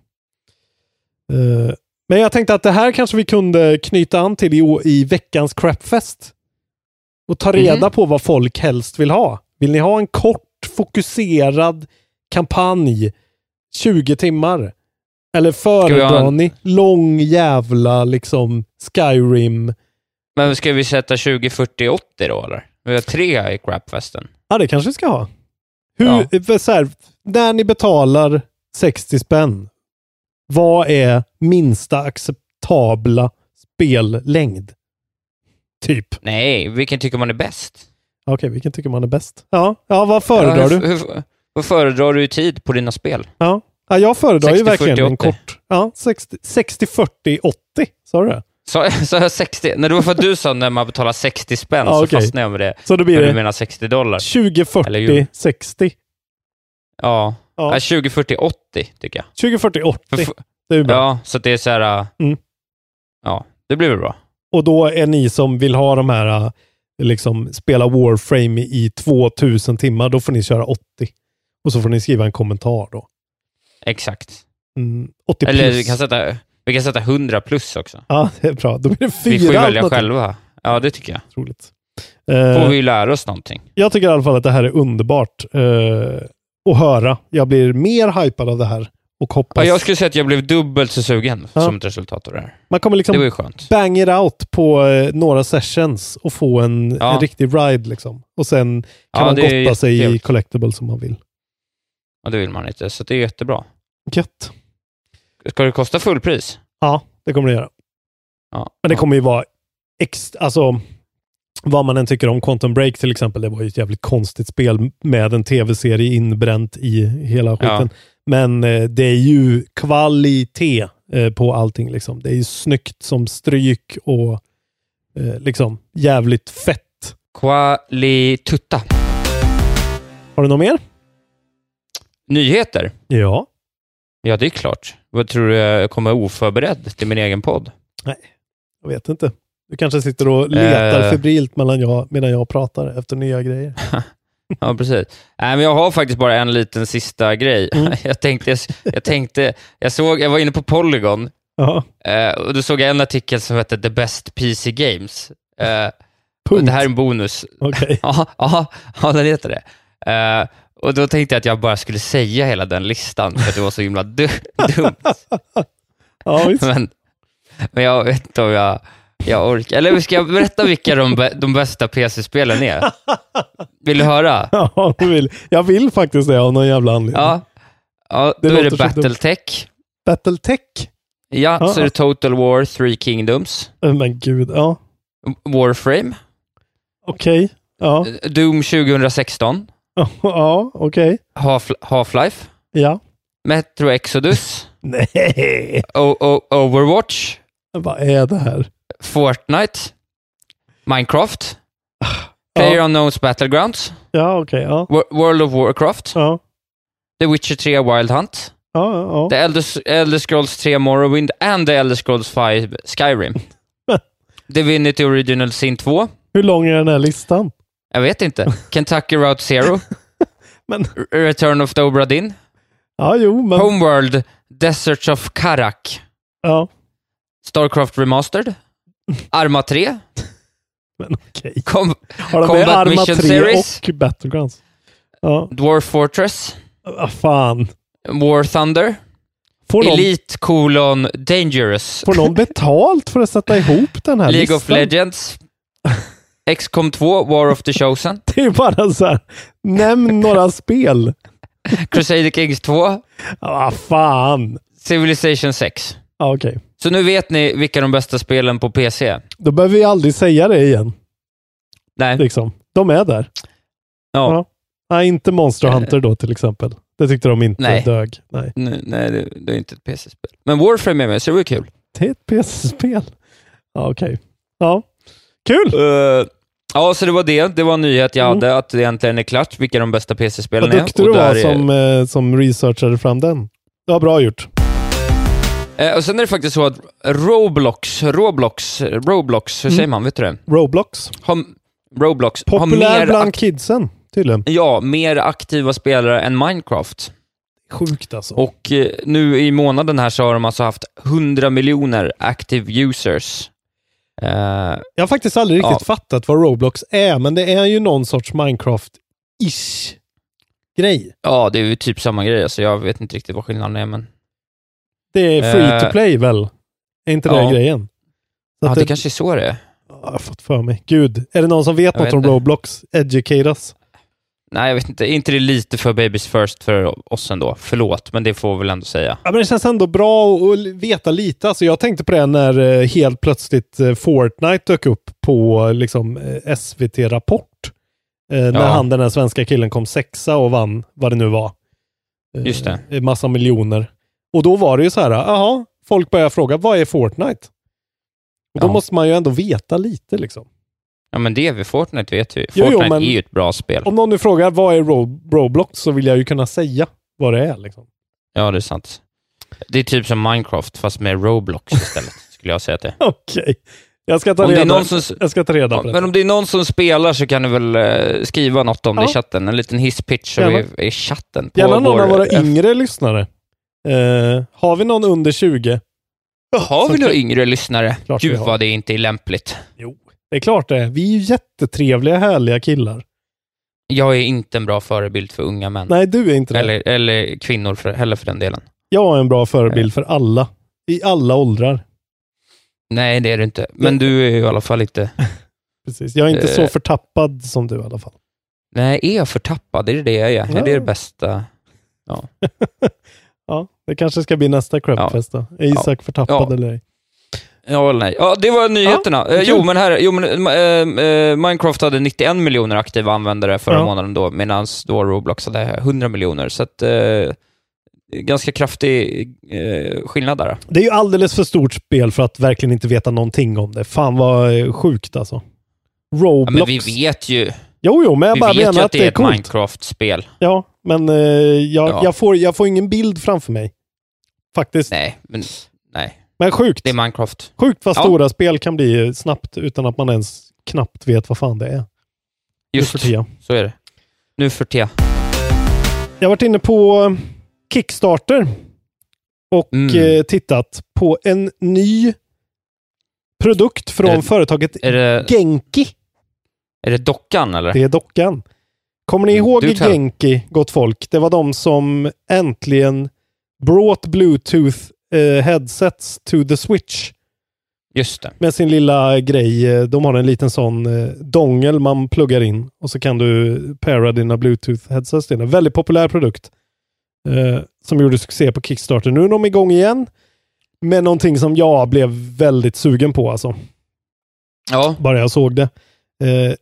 Eh, men jag tänkte att det här kanske vi kunde knyta an till i, i veckans crapfest. Och ta reda Mhm. på vad folk helst vill ha. Vill ni ha en kort, fokuserad kampanj 20 timmar? Eller föredrar en- ni lång jävla liksom Skyrim? men ska vi sätta 20, 40, 80 då eller? Vi har tre i crapfesten. Ja, det kanske vi ska ha. Hur, för så här, när ni betalar 60 spänn, vad är minsta acceptabla spellängd? Typ. Nej, vilken tycker man är bäst? Okej, vilken tycker man är bäst? Ja, ja vad föredrar ja, du? hur, vad föredrar du i tid på dina spel? Ja, ja jag föredrar ju 60, verkligen 40, en 80. kort. Ja, 60, 60 40, 80. Sa du det? Så, så jag 60? Nej, det var för att du sa när man betalar 60 spänn Ja, så okej. fastnade jag med det. Så då blir det du menar 60 dollar? 20, Eller 40, euro. 60. Ja. Ja. ja. 20, 40, 80 tycker jag. 20, 40, 80. För, f- Det är bra. ja, så det är så här... äh, Mm. Ja, det blir väl bra. Och då är ni som vill ha de här, äh, liksom spela Warframe i 2000 timmar, då får ni köra 80. Och så får ni skriva en kommentar då. Exakt. Mm, 80 Eller plus. vi kan, sätta, vi kan sätta 100 plus också. Ja, det är bra. Då blir det fyra Vi får ju välja själva. Ja, det tycker jag. Otroligt. får Eh, vi ju lära oss någonting. Jag tycker i alla fall att det här är underbart att höra. Jag blir mer hypad av det här och hoppas. Ja, jag skulle säga att jag blev dubbelt så sugen Ja. som ett resultat av det här. Man kommer liksom bang it out på eh, några sessions och få en, Ja. en riktig ride. Liksom. Och sen kan Ja, man gotta sig i collectibles som man vill. Och det vill man inte, så det är jättebra. Gött. Ska det kosta fullpris? Ja, det kommer det göra. Ja. Men det Ja. kommer ju vara ex, alltså vad man än tycker om Quantum Break till exempel. Det var ju ett jävligt konstigt spel med en tv-serie inbränt i hela skiten. Men eh, det är ju kvalitet eh, på allting. Liksom. Det är ju snyggt som stryk och eh, liksom jävligt fett. Qualitutta. Har du något mer? Nyheter? Ja. Ja, det är klart. Vad tror du jag kommer oförberedd till min egen podd? Jag vet inte. Du kanske sitter och letar Eh. febrilt mellan jag, medan jag pratar efter nya grejer. Ja, precis. Nej, men jag har faktiskt bara en liten sista grej. Mm. Jag tänkte, jag tänkte, jag såg, jag var inne på Polygon eh, och då såg jag en artikel som hette The Best PC Games. Och Punkt. det här är en bonus. Okej. Ja, ja, ja, den heter det. Eh, och då tänkte jag att jag bara skulle säga hela den listan, för att det var så himla du- dumt. Ja. Men, men jag vet inte om jag, jag orkar. Eller ska jag berätta vilka de, de bästa PC-spelen är? Vill du höra? Ja, jag vill, jag vill faktiskt det av någon jävla anledning. Ja, ja Det då är det så dumt. Battletech. Battletech? Ja, Ja. så är det Total War, Three Kingdoms, Eh, Men gud, ja. Warframe, Okej. Ja, Doom 2016, ja, okej. Half- Half-Life, Ja. Metro Exodus, Nej, o- o- Overwatch, vad är det här? Fortnite, Minecraft, Player Unknowns Battlegrounds, Ja, okej. ja. Wo- World of Warcraft, Ja. The Witcher 3 Wild Hunt, Ja, ja, The ja. Elder, Elder Scrolls 3 Morrowind and The Elder Scrolls 5 Skyrim. Divinity Original Sin 2. Hur lång är den här listan? Jag vet inte. Kentucky Route Zero. Men- Return of the Obra Dinn. Ja, jo, men... Homeworld, Deserts of Karak. Ja, Starcraft Remastered. Arma 3. men okej. Com- Har de med Combat Arma Mission 3 Series. och Battlegrounds? Ja, Dwarf Fortress. vad fan. War Thunder. Får någon, Elite colon Dangerous. får någon betalt för att sätta ihop den här League listan? of Legends. XCOM 2, War of the Chosen. Det är bara så här, nämn några spel. Crusader Kings 2. Ja, vad fan. Civilization 6. Ja, okej. Så nu vet ni vilka de bästa spelen på PC. Då behöver vi aldrig säga det igen. Nej. Liksom. De är där. Ja. Ja. Nej, inte Monster Hunter då till exempel. Det tyckte de inte Nej. dög. Nej. Nej, nej det, det är inte ett PC-spel. Men Warframe är med, så det var kul. Det är ett PC-spel. Ja, okej. Ja. Kul! Uh, ja, så det var det. Det var en nyhet jag Mm. hade, att det äntligen är klart vilka de bästa PC-spelen Vad är. duktig du var som, eh, som researchade fram den. Det var bra gjort. Eh, och sen är det faktiskt så att Roblox, Roblox, Roblox, hur Mm. säger man? Vet du det? Roblox. Har, Roblox har Populär mer, bland kidsen, tydligen. ja, mer aktiva spelare än Minecraft. Sjukt alltså. Och eh, nu i månaden här så har de alltså haft 100 miljoner active users. Eh, Jag har faktiskt aldrig riktigt Ja. fattat vad Roblox är, men det är ju någon sorts Minecraft-ish grej. ja, det är ju typ samma grej, alltså jag vet inte riktigt vad skillnaden är, men Det är free to Eh, play väl? Är inte det ja. grejen? Så ja, att det kanske är så det är. Ja, Jag har fått för mig. Gud, är det någon som vet Jag något vet om. Roblox? Educate us. nej, jag vet inte. Är inte det lite för babies first för oss ändå? Förlåt, men det får vi väl ändå säga. Ja, men det känns ändå bra att veta lite. Alltså, jag tänkte på det när eh, helt plötsligt eh, Fortnite dök upp på liksom, SVT Rapport. När Ja. han, den här svenska killen, kom sexa och vann vad det nu var. Just det. Massa miljoner. Och då var det ju så här, jaha, folk börjar fråga, vad är Fortnite? Och då Ja. måste man ju ändå veta lite liksom. Ja, men det är vi. Fortnite vet vi. Jo, jo, Fortnite men- är ju ett bra spel. Om någon nu frågar, vad är Ro- Roblox? Så vill jag ju kunna säga vad det är liksom. Ja, det är sant. Det är typ som Minecraft, fast med Roblox istället, skulle jag säga att det är. Okej. Jag ska ta Om det reda, som- jag ska ta reda på det. Men om det är någon som spelar så kan du väl eh, skriva något om det Ja. i chatten. En liten hisspitch i, i chatten. På Gärna någon vår- av våra yngre lyssnare. Eh, har vi någon under 20? Har vi några yngre lyssnare? Klart Gud vad det inte är lämpligt. Jo, det är klart det. Vi är ju jättetrevliga, härliga killar. Jag är inte en bra förebild för unga män. Nej, du är inte det. Eller, eller kvinnor för, heller för den delen. Jag är en bra förebild för alla. I alla åldrar. Nej, det är du inte. Men du är ju i alla fall inte... Precis. Jag är inte Eh. så förtappad som du i alla fall. Nej, är jag förtappad? Är det det jag är? Är det det bästa? Ja. Ja, det kanske ska bli nästa crabfest då. Är Isak förtappad Ja. eller ej? Ja eller nej. Ja, det var nyheterna. Ja, Eh, jo, men här, jo, men, eh, eh, Minecraft hade 91 miljoner aktiva användare förra Ja. månaden då, medan då Roblox hade 100 miljoner. Så att, eh, ganska kraftig eh, skillnad där. Det är ju alldeles för stort spel för att verkligen inte veta någonting om det. Fan vad eh, sjukt alltså. Ja, Roblox. men vi vet ju, Jo, jo, men jag vi bara menar att att det det är är ett coolt. Minecraft-spel. Ja, men jag, Ja. Jag, får, jag får ingen bild framför mig. Faktiskt. Nej, men nej. Men sjukt. Det är Minecraft. Sjukt vad Ja. stora spel kan bli snabbt utan att man ens knappt vet vad fan det är. Just för tiden. så är det. Nu för tiden. Jag har varit inne på Kickstarter och Mm. eh, tittat på en ny produkt från det- företaget det, Genki. är det dockan eller? Det är dockan. Kommer ni Mm, ihåg du Genki, gott folk? Det var de som äntligen brought Bluetooth eh, headsets to the Switch Just det. med sin lilla grej. Eh, De har en liten sån eh, dongel man pluggar in och så kan du para dina Bluetooth headsets till den. Väldigt populär produkt eh, som gjorde succé på Kickstarter. Nu är de igång igen med någonting som jag blev väldigt sugen på alltså. Ja, Bara jag såg det. Eh,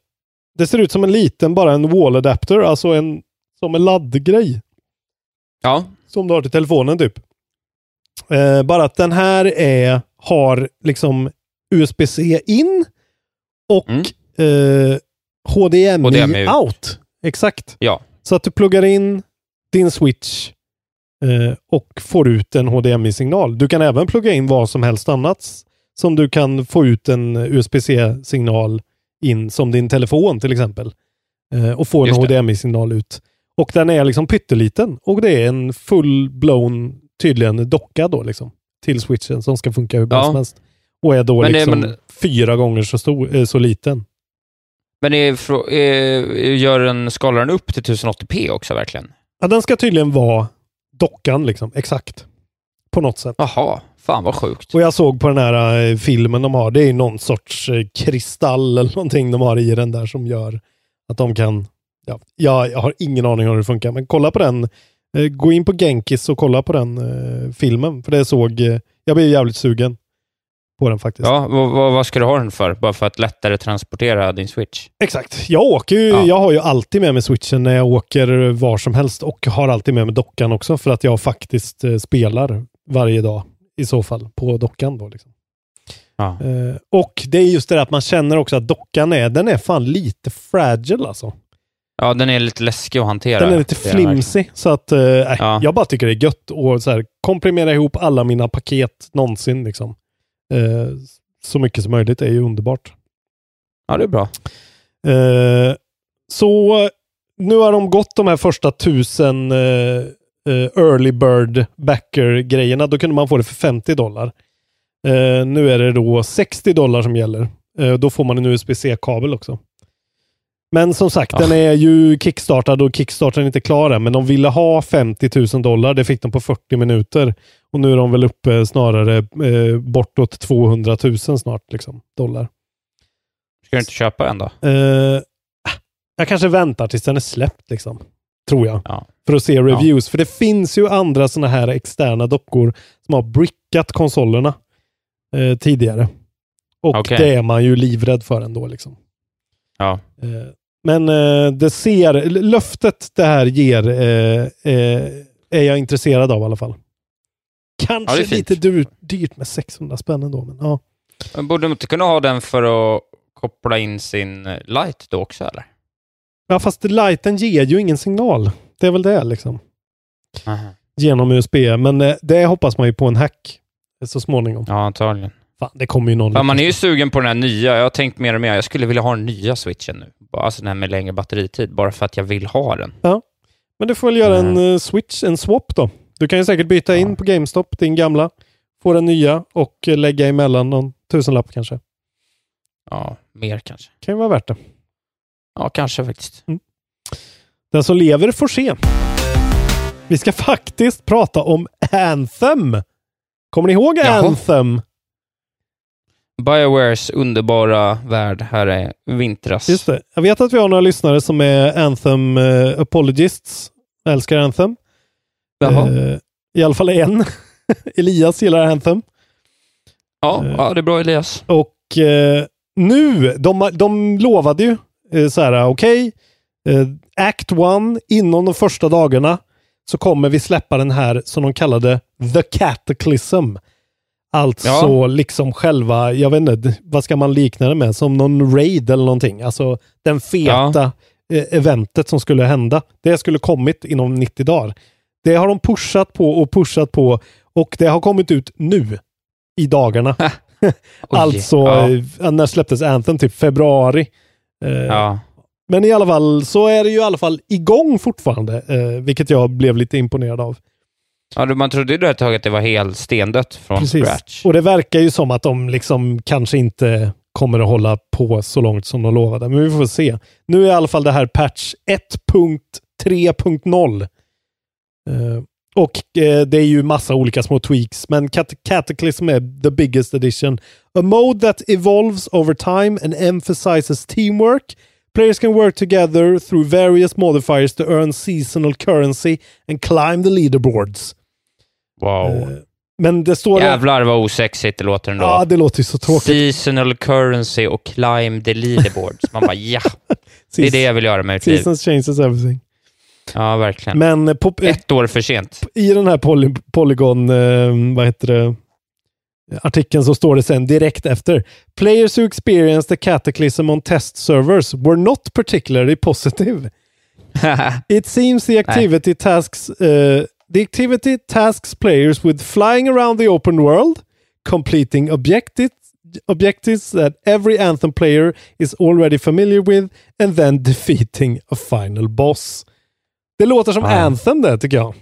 det ser ut som en liten, bara en wall adapter, alltså en som en laddgrej ja. Som du har till telefonen typ. Eh, bara att den här är, har liksom USB-C in och Mm. eh, HDMI, HDMI ut. out. Exakt. Ja. Så att du pluggar in din switch eh, och får ut en HDMI-signal. Du kan även plugga in vad som helst annat som du kan få ut en USB-C-signal in som din telefon till exempel. Eh, och få en. HDMI-signal ut. Och den är liksom pytteliten och det är en full-blown, tydligen docka då liksom. Till switchen som ska funka hur bra Ja. som helst. Och är då Men det- liksom men- fyra gånger så, stor, eh, så liten. Men är, gör den, skalar den upp till 1080p också verkligen? Ja, den ska tydligen vara dockan liksom, exakt. På något sätt. Jaha, fan vad sjukt. Och jag såg på den här eh, filmen de har, det är någon sorts eh, kristall eller någonting de har i den där som gör att de kan, ja, jag, jag har ingen aning om hur det funkar, men kolla på den. Eh, gå in på Genkis och kolla på den eh, filmen, för det såg, eh, jag blev jävligt sugen på den faktiskt. Ja, vad, ska du ha den för? Bara för att lättare transportera din switch? Exakt. Jag åker ju, Ja. jag har ju alltid med mig switchen när jag åker var som helst och har alltid med mig dockan också för att jag faktiskt eh, spelar varje dag i så fall på dockan då. Liksom. Ja. Och det är just det där att man känner också att dockan är, den är fan lite fragile alltså. Ja, den är lite läskig att hantera. Den är lite Det flimsy. Så att, eh, Ja. jag bara tycker det är gött att så här, komprimera ihop alla mina paket någonsin. Liksom. Eh, så mycket som möjligt är ju underbart. Ja, det är bra. Eh, så nu har de gått de här första tusen eh, eh, early bird backer-grejerna. Då kunde man få det för 50 dollar. Eh, nu är det då 60 dollar som gäller. Då får man en USB-C-kabel också. Men som sagt, Ah. den är ju kickstartad och kickstarten är inte klar än. Men de ville ha 50 000 dollar. Det fick de på 40 minuter. Och nu är de väl uppe snarare eh, bortåt 200 000 snart. Liksom, dollar. Ska du inte köpa en då? Eh, jag kanske väntar tills den är släppt liksom. Tror jag. Ja. För att se reviews. För det finns ju andra sådana här externa dockor som har brickat konsolerna eh, tidigare. Och Okej. det är man ju livrädd för ändå liksom. Ja. Men eh, det ser, löftet det här ger eh, eh, är jag intresserad av i alla fall. Ja, Kanske fint. lite dyrt, dyrt med 600 spänn ändå, men ja. Men borde de inte kunna ha den för att koppla in sin eh, light då också, eller? Ja, fast lighten ger ju ingen signal. Det är väl det liksom. Aha. Genom USB. Men eh, det hoppas man ju på en hack så småningom. Ja, antagligen. Fan, det kommer ju någon. Ja, man är ju sugen på den här nya. Jag har tänkt mer och mer. Jag skulle vilja ha den nya switchen nu. Alltså den här med längre batteritid, bara för att jag vill ha den. Men du får väl göra en Mm. eh, switch, en swap då. Du kan ju säkert byta in på GameStop din gamla, få den nya och eh, lägga emellan någon tusenlapp kanske. Ja, mer kanske. Kan ju vara värt det. Ja, kanske faktiskt. Den som lever får se. Vi ska faktiskt prata om Anthem. Kommer ni ihåg Jaha. Anthem? Biowares underbara värld här är vintras. Just det. Jag vet att vi har några lyssnare som är Anthem eh, apologists. Älskar Anthem. Jaha. Eh, I alla fall en. Elias gillar Anthem. Ja, Eh. ja, det är bra Elias. Och eh, nu, de, de lovade ju eh, så här, okej, eh, Act 1, inom de första dagarna så kommer vi släppa den här som de kallade The Cataclysm. Alltså Ja. liksom själva, jag vet inte, vad ska man likna det med? Som någon raid eller någonting. Alltså den feta eh, eventet som skulle hända. Det skulle kommit inom 90 dagar. Det har de pushat på och pushat på och det har kommit ut nu i dagarna. alltså, ja. eh, när släpptes Anthem? Typ februari. Eh, Ja. Men i alla fall så är det ju i alla fall igång fortfarande, vilket jag blev lite imponerad av. ja, man trodde ju ett tag att det var helt stendött från Precis. scratch. Och det verkar ju som att de liksom kanske inte kommer att hålla på så långt som de lovade. Men vi får se. Nu är i alla fall det här patch 1.3.0. Eh, och eh, det är ju massa olika små tweaks, men Cat- Cataclysm är the biggest edition. A mode that evolves over time and emphasizes teamwork. Players can work together through various modifiers to earn seasonal currency and climb the leaderboards. Wow. Eh, Men det står... Jävlar vad osexigt det låter ändå. Ja, det låter ju så tråkigt. Seasonal currency och climb the leaderboards. Man bara ja, det är det jag vill göra med mitt liv. Seasons changes everything. Ja, verkligen. Men eh, på, Ett år för sent. i den här poly, Polygon, eh, vad heter det, artikeln så står det sen direkt efter. Players who experienced the cataclysm on test servers were not particularly positive. It seems the activity tasks uh, the activity tasks players with flying around the open world, completing objectives objectives that every Anthem player is already familiar with, and then defeating a final boss. Det låter som Ja. Anthem det tycker jag.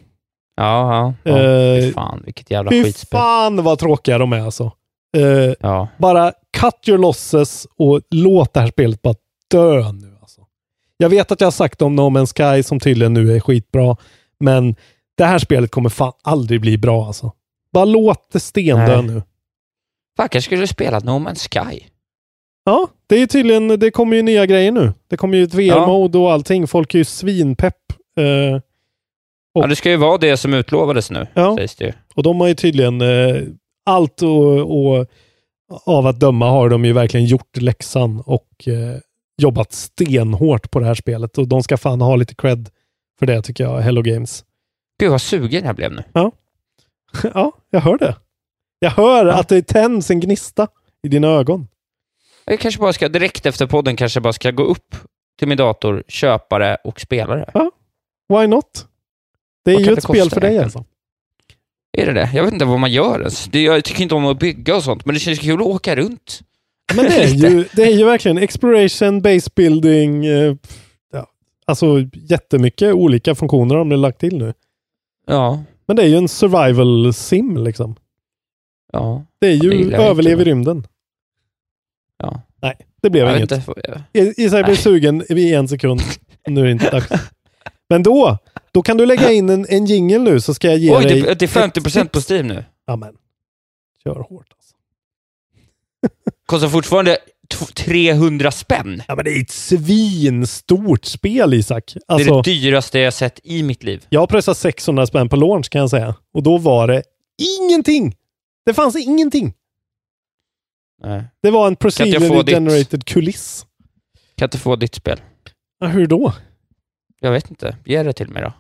Ja, ja. Eh, Fy fan, vilket jävla Fy skitspel. fan vad tråkiga de är alltså. Eh, Ja. bara cut your losses och låt det här spelet bara dö nu. Alltså. Jag vet att jag har sagt om No Man's Sky som tydligen nu är skitbra, men det här spelet kommer fan aldrig bli bra alltså. Bara låt det stendö nu. Fan, kanske skulle spela No Man's Sky. Ja, det är tydligen, det kommer ju nya grejer nu. Det kommer ju ett VR-mode och allting. Folk är ju svinpepp. Eh, Ja, det ska ju vara det som utlovades nu, Ja. sägs det ju. Och de har ju tydligen eh, allt och, och av att döma har de ju verkligen gjort läxan och eh, jobbat stenhårt på det här spelet. Och de ska fan ha lite cred för det tycker jag, Hello Games. Gud vad sugen jag blev nu. Ja, ja jag hör det. Jag hör att det tänds en gnista i dina ögon. Jag kanske bara ska, direkt efter podden, kanske bara ska gå upp till min dator, köpa det och spela det. Why not? Det är Vad ju ett spel för dig alltså. Är det det? Jag vet inte vad man gör ens. Det, jag tycker inte om att bygga och sånt, men det känns kul att åka runt. Men det är, ju, det är ju verkligen exploration, base building, eh, ja, alltså jättemycket olika funktioner har de lagt till nu. Ja. Men det är ju en survival sim liksom. Ja. Det är Ja, ju överlev i rymden. Ja. Nej, det blev Jag inget. inte. Jag- I- Isabel blev sugen i en sekund. Nu är det inte dags. Men då, då kan du lägga in en, en jingle nu så ska jag ge Oj, dig... det, det är 50 ett på. Steam nu. Amen. Kör hårt alltså. Kostar fortfarande 300 spänn. Ja, men det är ett svinstort spel, Isak. det Alltså, är det dyraste jag sett i mitt liv. jag har pressat 600 spänn på launch kan jag säga. Och då var det ingenting. Det fanns ingenting. Nej. Det var en procedurally ditt? generated kuliss. Kan jag inte få ditt spel? Ja, hur då? Jag vet inte. Ge det till mig då.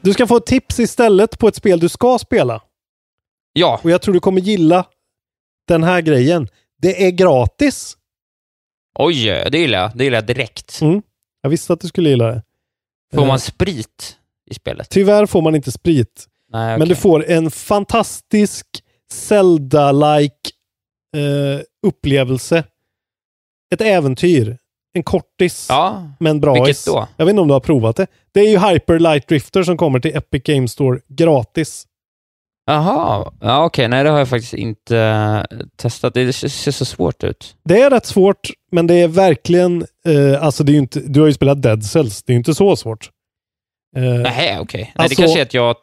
Du ska få ett tips istället på ett spel du ska spela. Ja. Och jag tror du kommer gilla den här grejen. Det är gratis. Oj, det gillar jag. Det gillar jag direkt. Mm. Jag visste att du skulle gilla det. Får Eh, man sprit i spelet? Tyvärr får man inte sprit. Nej, Men du får en fantastisk Zelda-like eh, upplevelse. Ett äventyr. En kortis. Ja, Men bra. vilket då? Jag vet inte om du har provat det. Det är ju Hyper Light Drifter som kommer till Epic Games Store gratis. Jaha, ja, okej. Nej, det har jag faktiskt inte eh, testat. Det ser så svårt ut. Det är rätt svårt, men det är verkligen... Eh, alltså det är inte, du har ju spelat Dead Cells. Det är ju inte så svårt. Eh, Nej, okej. Nej, Alltså- det kanske är att jag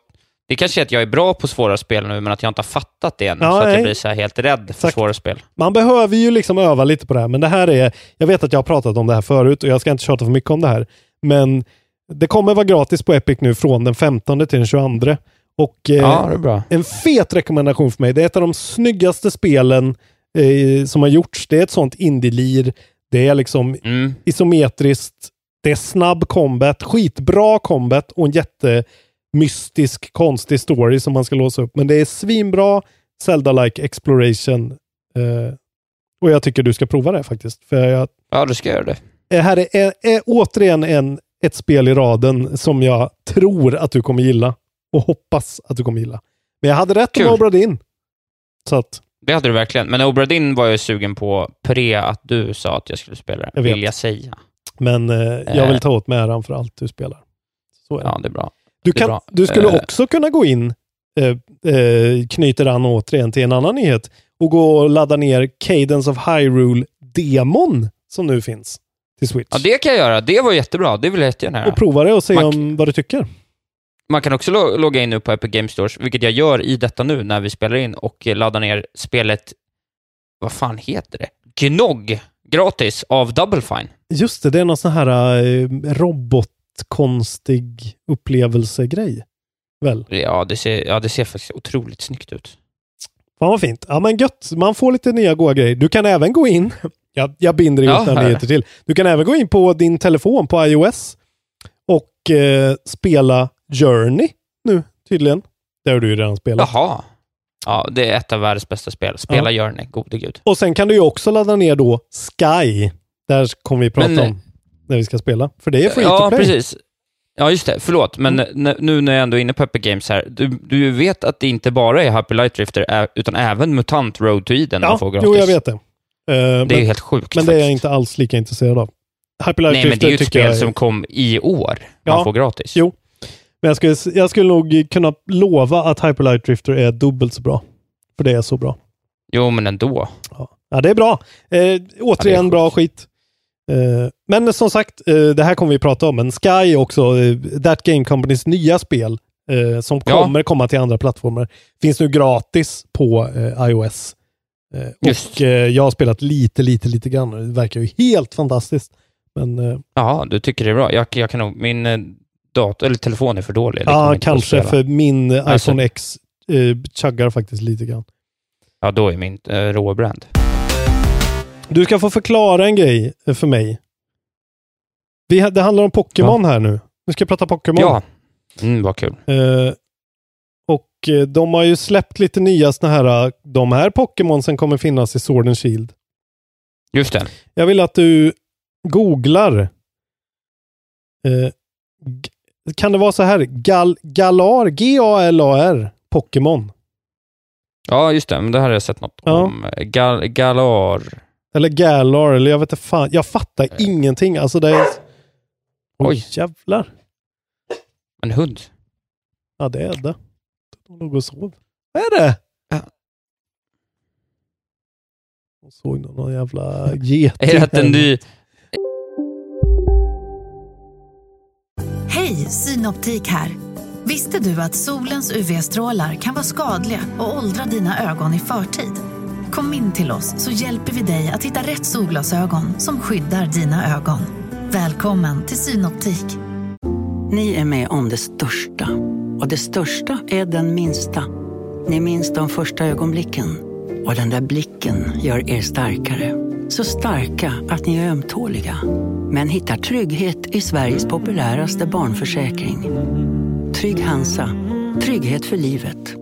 det kanske är att jag är bra på svåra spel nu, men att jag inte har fattat det än. Ja, så att nej. jag blir så helt rädd för Exakt. svåra spel. Man behöver ju liksom öva lite på det här, men det här är... Jag vet att jag har pratat om det här förut och jag ska inte tjata för mycket om det här. Men det kommer vara gratis på Epic nu från den 15 till den 22. Och eh, Ja, det är bra. en fet rekommendation för mig. Det är ett av de snyggaste spelen eh, som har gjorts. Det är ett sånt indie-lir. Det är liksom Mm. isometriskt. Det är snabb combat, skitbra combat och en jättemystisk, konstig story som man ska låsa upp. Men det är svinbra Zelda-like exploration. Eh, och jag tycker du ska prova det faktiskt. För jag, Ja, du ska göra det. det här är, är, är återigen en, ett spel i raden som jag tror att du kommer gilla. Och hoppas att du kommer gilla. Men jag hade rätt Kul. om Obra Dinn. Så att, Det hade du verkligen. Men Obra Dinn var jag sugen på pre att du sa att jag skulle spela det, Jag vet. vill jag säga. men eh, jag Eh. vill ta åt mig äran för allt du spelar. Så är det. Ja, det är bra. Du, kan, bra. du skulle Eh. också kunna gå in, eh, eh, knyter an återigen till en annan nyhet, och gå och ladda ner Cadence of Hyrule-demon som nu finns till Switch. Ja, det kan jag göra. Det var jättebra. Det vill jag jättegärna göra. Och prova det och se Man- om vad du tycker. Man kan också lo- logga in nu på Epic Games Stores, vilket jag gör i detta nu när vi spelar in, och eh, ladda ner spelet, vad fan heter det? Gnog, gratis, av Double Fine. Just det, det är någon sån här eh, robotkonstig upplevelsegrej. Väl? Ja det, ser, ja, det ser faktiskt otroligt snyggt ut. Fan vad fint. Ja men gött, man får lite nya goa grejer. Du kan även gå in, jag, jag binder ihop Ja, nyheter till. Du kan även gå in på din telefon på iOS och eh, spela Journey nu tydligen. Det har du ju redan spelat. Jaha. Ja, det är ett av världens bästa spel. Spela Ja. Journey, gode gud. Och sen kan du ju också ladda ner då Sky. Där kommer vi prata Men- om när vi ska spela. För det är free Ja, to play. precis. Ja, just det. Förlåt, men n- nu när jag ändå är inne på Epic Games här. Du, du vet att det inte bara är Happy Light Drifter, utan även MUTANT Road to Eden man Ja, får gratis. jo jag vet det. Eh, Det är men, ju helt sjukt men det är jag faktiskt. inte alls lika intresserad av. Hyper Light Nej, men det är ju ett jag spel är- som kom i år. Ja, Man får gratis. Jo. Men jag skulle, jag skulle nog kunna lova att Hyper Light Drifter är dubbelt så bra. För det är så bra. Jo, men ändå. Ja, det är bra. Eh, återigen bra skit. Eh, men som sagt, eh, det här kommer vi prata om. Men Sky är också eh, That Game Companys nya spel eh, som Ja. kommer komma till andra plattformar. Finns nu gratis på eh, iOS. Och jag har spelat lite, lite, lite grann. Det verkar ju helt fantastiskt. Men eh, Ja, du tycker det är bra. Jag, jag kan nog... Min dator, eller telefon är för dålig. Ja, kanske för min Alltså- iPhone X eh, chuggar faktiskt lite grann. Ja, då är min eh, råbrand. Du ska få förklara en grej för mig. Vi, det handlar om Pokémon här nu. Nu ska jag prata Pokémon. Ja. Mm, vad kul. Eh, och eh, de har ju släppt lite nya såna här, eh, de här Pokémonsen kommer finnas i Sword and Shield. Just det. Jag vill att du googlar. Eh, kan det vara så här? Gal, Galar, G-A-L-A-R, Pokémon. Ja, just det. Men det här har jag sett något Ja. om. Gal, Galar. Eller Galar, eller jag vet inte fan. Jag fattar ingenting. Alltså det är... Oj, Oj. jävlar. En hund. Ja, det är det. De låg och sov. Vad är det? Ja. De såg någon jävla geting. Är det en ny... Hej, Synoptik här. Visste du att solens UV-strålar kan vara skadliga och åldra dina ögon i förtid? Kom in till oss så hjälper vi dig att hitta rätt solglasögon som skyddar dina ögon. Välkommen till Synoptik. Ni är med om det största. Och det största är den minsta. Ni minns de första ögonblicken. Och den där blicken gör er starkare. Så starka att ni är ömtåliga. Men hittar trygghet i Sveriges populäraste barnförsäkring. Trygg Hansa. Trygghet för livet.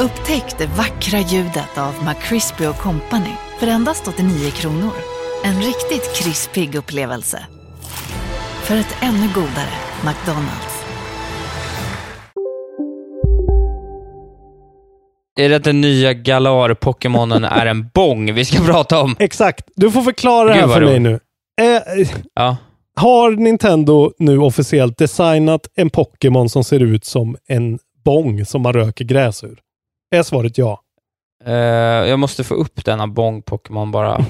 Upptäck det vackra ljudet av McCrispy Company för endast 89 kronor. En riktigt krispig upplevelse. För ett ännu godare McDonalds. Är det att den nya Galar-Pokémonen är en bong vi ska prata om? Exakt. Du får förklara det här för mig nu. Eh, Ja. Har Nintendo nu officiellt designat en Pokémon som ser ut som en bong som man röker gräs ur? Är svaret ja? Eh, jag måste få upp denna bong-Pokémon bara.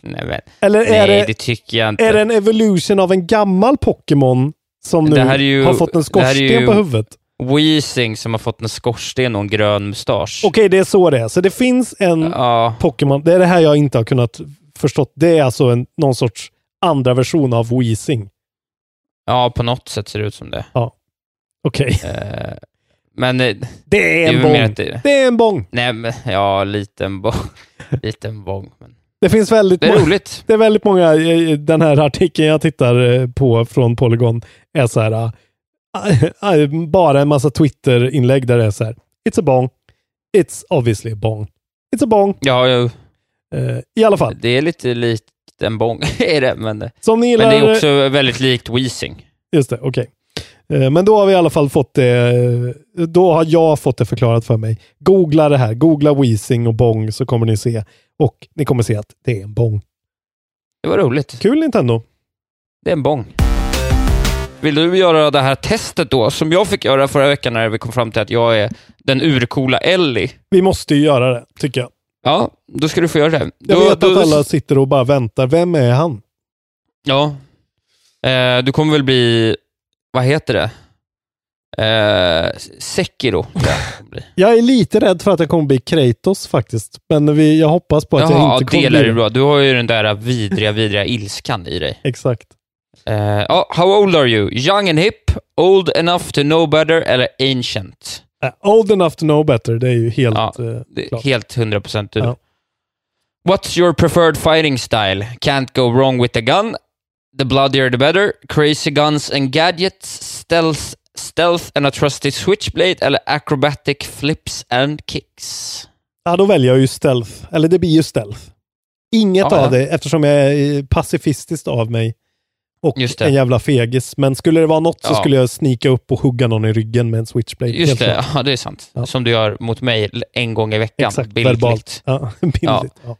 Nej, men. Eller är Nej, det- det tycker jag inte. Är det en evolution av en gammal Pokémon som nu ju- har fått en skorsten ju- på huvudet? Weezing som har fått en skorsten och en grön mustasch. Okej, det är så det är. Så det finns en Pokémon. Det är det här jag inte har kunnat förstått. Det är alltså en, någon sorts andra version av Weezing. Ja, på något sätt ser det ut som det. Ja. Okej. Eh, men... eh, Det är en att det- Det är en bong. Nej, men ja, liten bong. liten bong. Men... Det finns väldigt Det är roligt. Det är väldigt många, eh, den här artikeln jag tittar på från Polygon är så här, bara en massa Twitter-inlägg där det är så här, it's a bong, it's obviously a bong, it's a bong. Ja, ja. Eh, I alla fall. Det är lite likt en bong, är det. Men, Som ni men det gillar- är också väldigt likt Weezing. Just det, okej. Eh, Men då har vi i alla fall fått det, eh, då har jag fått det förklarat för mig. Googla det här, googla Weezing och bong så kommer ni se. Och ni kommer se att det är en bong. Det var roligt. Kul Nintendo. Det är en bong. Vill du göra det här testet då, som jag fick göra förra veckan när vi kom fram till att jag är den urcoola Ellie? Vi måste ju göra det, tycker jag. Ja, då ska du få göra det. Jag då, vet då, att alla sitter och bara väntar. Vem är han? Ja. Eh, du kommer väl bli, vad heter det? Eh, Sekiro. jag det är lite rädd för att jag kommer bli Kratos faktiskt. Men vi, jag hoppas på att Jaha, jag inte kommer det bli du bra. Du har ju den där vidriga, vidriga ilskan i dig. Exakt. Eh, ja, how old are you? Young and hip, old enough to know better eller ancient? Äh, old enough to know better, det är ju helt Ja, är klart. helt 100% du. Ja. What's your preferred fighting style? Can't go wrong with the gun. The bloodier the better. Crazy guns and gadgets. Stealth, stealth and a trusty switchblade. Eller acrobatic flips and kicks. Ja, då väljer jag ju stealth. Eller det blir ju stealth. Inget Ja, av ja. det, eftersom jag är pacifistiskt av mig. Och en jävla fegis. Men skulle det vara något så Ja. skulle jag snika upp och hugga någon i ryggen med en switchblade. Just Helt det, klart. ja, det är sant. Som du gör mot mig en gång i veckan. Exakt, bildligt. verbalt. Ja, bildligt. Ja.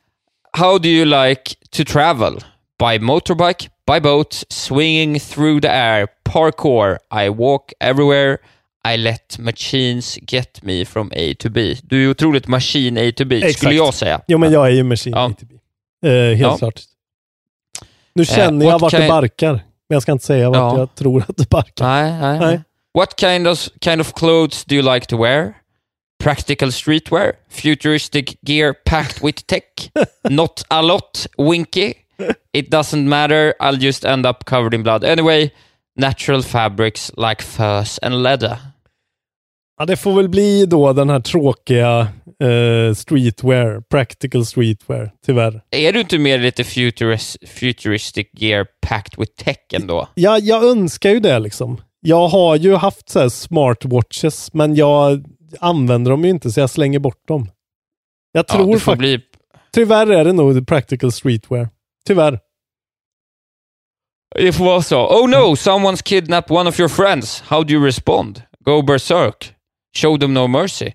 How do you like to travel? By motorbike, by boat, swinging through the air, parkour, I walk everywhere, I let machines get me from A to B. Du är otroligt machine A to B, Exakt. skulle jag säga. Jo, men jag är ju machine Ja. ATB. Eh, helt Ja. klart. Nu känner jag vart det barkar. Men jag ska inte säga vart Ja. jag tror att det barkar. Nej, nej. Nej. What kind of, kind of clothes do you like to wear? Practical streetwear? Futuristic gear packed with tech? Not a lot, winky? It doesn't matter, I'll just end up covered in blood. Anyway, natural fabrics like furs and leather. Ja, det får väl bli då den här tråkiga eh, streetwear, practical streetwear, tyvärr. Är du inte mer lite futuris, futuristic gear packed with tech ändå? Ja, jag önskar ju det liksom. Jag har ju haft så här smartwatches, men jag använder dem ju inte så jag slänger bort dem. Jag Ja, tror får faktiskt... bli... Tyvärr är det nog practical streetwear. Tyvärr. Det får vara så. Oh no, someone's kidnapped one of your friends. How do you respond? Go berserk. Show them no mercy.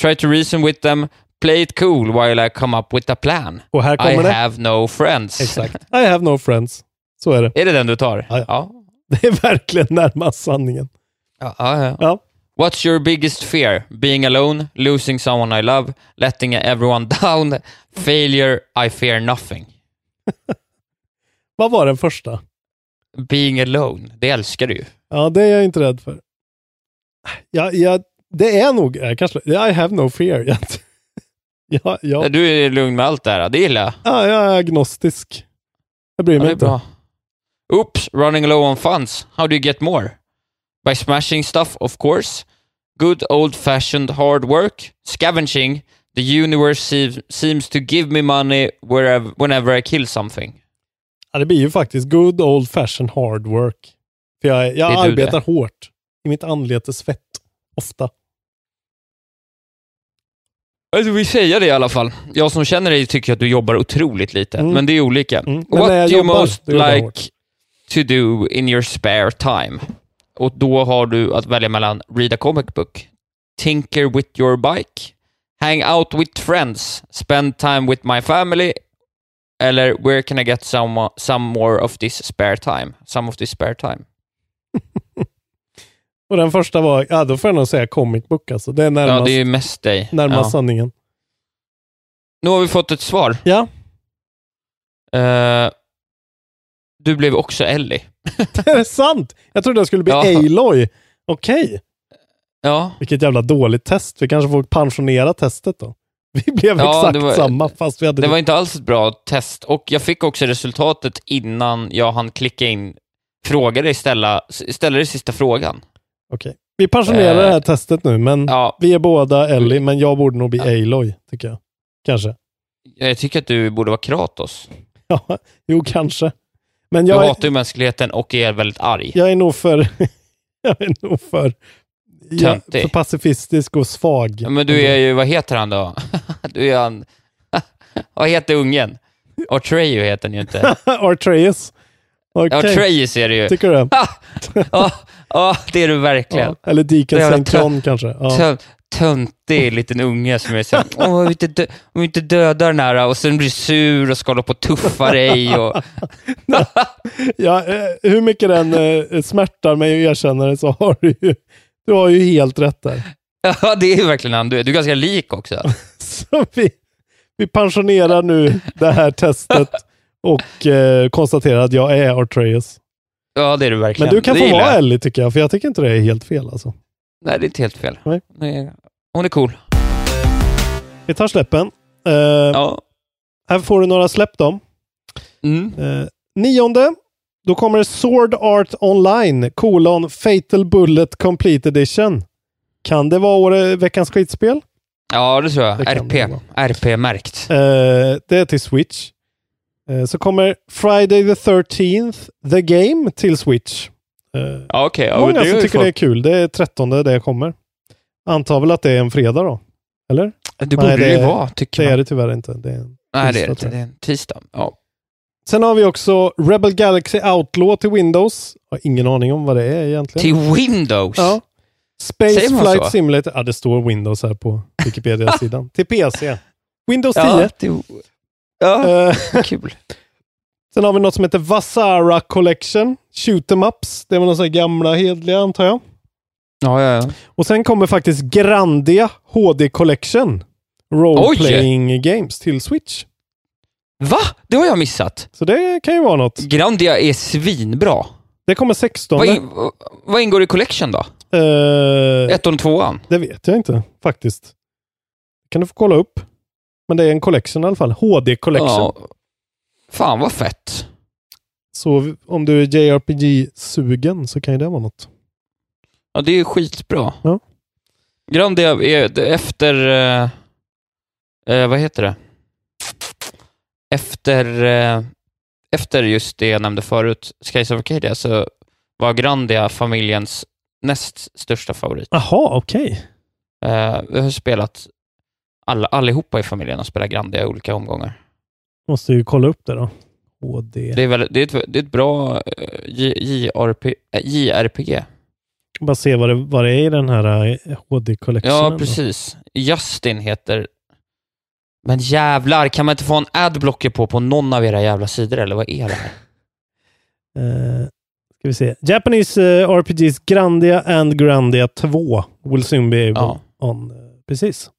Try to reason with them. Play it cool while I come up with a plan. Och här I kommer det. have no friends. Exakt. I have no friends. Så är det. Är det den du tar? Ja, ja. Det är verkligen närmast sanningen. Ja, ja, ja. Ja. What's your biggest fear? Being alone, losing someone I love, letting everyone down, failure, I fear nothing. Vad var den första? Being alone, det älskar du ju. Ja, det är jag inte rädd för. Jag, jag, Det är nog, jag kanske, I have no fear. ja, ja. Du är lugn med allt det här, det gillar jag. ja, jag är agnostisk. Jag bryr Ja, mig det är inte. bra. Oops, running low on funds. How do you get more? By smashing stuff, of course. Good old-fashioned hard work. Scavenging. The universe se- seems to give me money wherever, whenever I kill something. Ja, det blir ju faktiskt good old fashion hard work. För jag, jag Det arbetar hårt. I mitt anletes svett. Ofta. Jag vill säga det i alla fall. Jag som känner dig tycker att du jobbar otroligt lite, Mm. men det är olika. Men What do you most like hårt. to do in your spare time? Och då har du att välja mellan read a comic book, tinker with your bike, hang out with friends, spend time with my family, eller where can I get some, some more of this spare time? Some of this spare time. Och den första var, ja då får jag nog säga comic book alltså. Det är närmast, Ja, det är ju mest dig. närmast Ja. sanningen. Nu har vi fått ett svar. Ja. Eh, du blev också Ellie. är det sant? Jag trodde jag skulle bli Ja. Aloy. Okej. Ja. Vilket jävla dåligt test. Vi kanske får pensionera testet då. Vi blev Ja, exakt det var- samma fast vi hade... Det var inte alls ett bra test och jag fick också resultatet innan jag hann klicka in fråga dig ställa, ställa dig sista frågan. Okej. Vi pensionerar Eh, det här testet nu, men vi är båda Ellie, men jag borde nog bli Aloy, tycker jag. Kanske. Jag tycker att du borde vara Kratos. Ja, jo, kanske. Men Du jag, är- hatar ju mänskligheten och är väldigt arg. jag är nog för... jag är nog för... Ja, Töntig. för pacifistisk och svag. Ja, Men du är ju, vad heter han då? Du är han... vad heter ungen? Atreyu heter han ju inte. Artreus. Okej. Atreus är det ju. Tycker du? Ja, det är du verkligen. Ja, eller Deacon St. John kanske. Ja. Tö- töntig liten unge som är såhär, åh, om vi inte, dö- om vi inte dödar den här och sen blir sur och ska hålla på och tuffa dig och... Ja, eh, hur mycket den eh, smärtar mig att erkänna det så har du ju, du har ju helt rätt där. Ja, det är verkligen han du är. Du är ganska lik också. Så vi, vi pensionerar nu det här testet och eh, konstaterar att jag är Artreus. Ja, det är du verkligen. Men du kan få vara. Ellie tycker jag, för jag tycker inte det är helt fel alltså. Nej, det är inte helt fel. Nej. Nej. Hon är cool. Vi tar släppen. Eh, Ja. Här får du några släpp då. Mm. Eh, nionde, då kommer Sword Art Online, kolon Fatal Bullet Complete Edition. Kan det vara veckans skitspel? Ja, det tror jag. Det RP. RP-märkt. Eh, det är till Switch. Eh, så kommer Friday the 13th, The Game, till Switch. Eh, okej. Ja, många det som tycker det är kul. Det är 13 det kommer. Antar väl att det är en fredag då? Eller? Det borde det ju vara, tycker Det man. är det tyvärr inte. Det är en Nej, det är tisdag, det inte. jag. Det är en tisdag. Ja. Sen har vi också Rebel Galaxy Outlaw till Windows. Har ingen aning om vad det är egentligen. Till Windows? Ja. Space Flight så? Simulator. Ja, det står Windows här på Wikipedia-sidan. till PC. Windows 10. Ja, det, ja Eh, kul. Sen har vi något som heter Vasara Collection. Shoot 'em ups. Det är väl några sådana gamla hedliga antar jag. Ja, ja, ja. Och sen kommer faktiskt Grandia HD Collection. Role Playing Games till Switch. Va? Det har jag missat. Så det kan ju vara något. Grandia är svinbra. Det kommer 16. Vad, in, vad ingår i collection då? Eh, Ettan och tvåan? Det vet jag inte faktiskt. Kan du få kolla upp. Men det är en collection i alla fall. HD Collection. Ja. Fan vad fett. Så om du är JRPG-sugen så kan ju det vara något. Ja, det är skitbra. Ja. Grandia är efter... Eh, eh, vad heter det? Efter, eh, efter just det jag nämnde förut, Skies of Arcadia, så var Grandia familjens näst största favorit. Jaha, okej. Eh, vi har spelat, alla, allihopa i familjen har spelat Grandia i olika omgångar. Måste ju kolla upp det då. HD. Det är, väl, det är, ett, det är ett bra eh, JRP, eh, JRPG. Bara se vad det, vad det är i den här eh, HD Collection. Ja, precis. Justin heter... Men jävlar, kan man inte få en adblocker på på någon av era jävla sidor, eller vad är det här? Uh, ska vi se. Japanese eh, RPGs Grandia and Grandia 2 will soon be able Ja. on. eh, precis.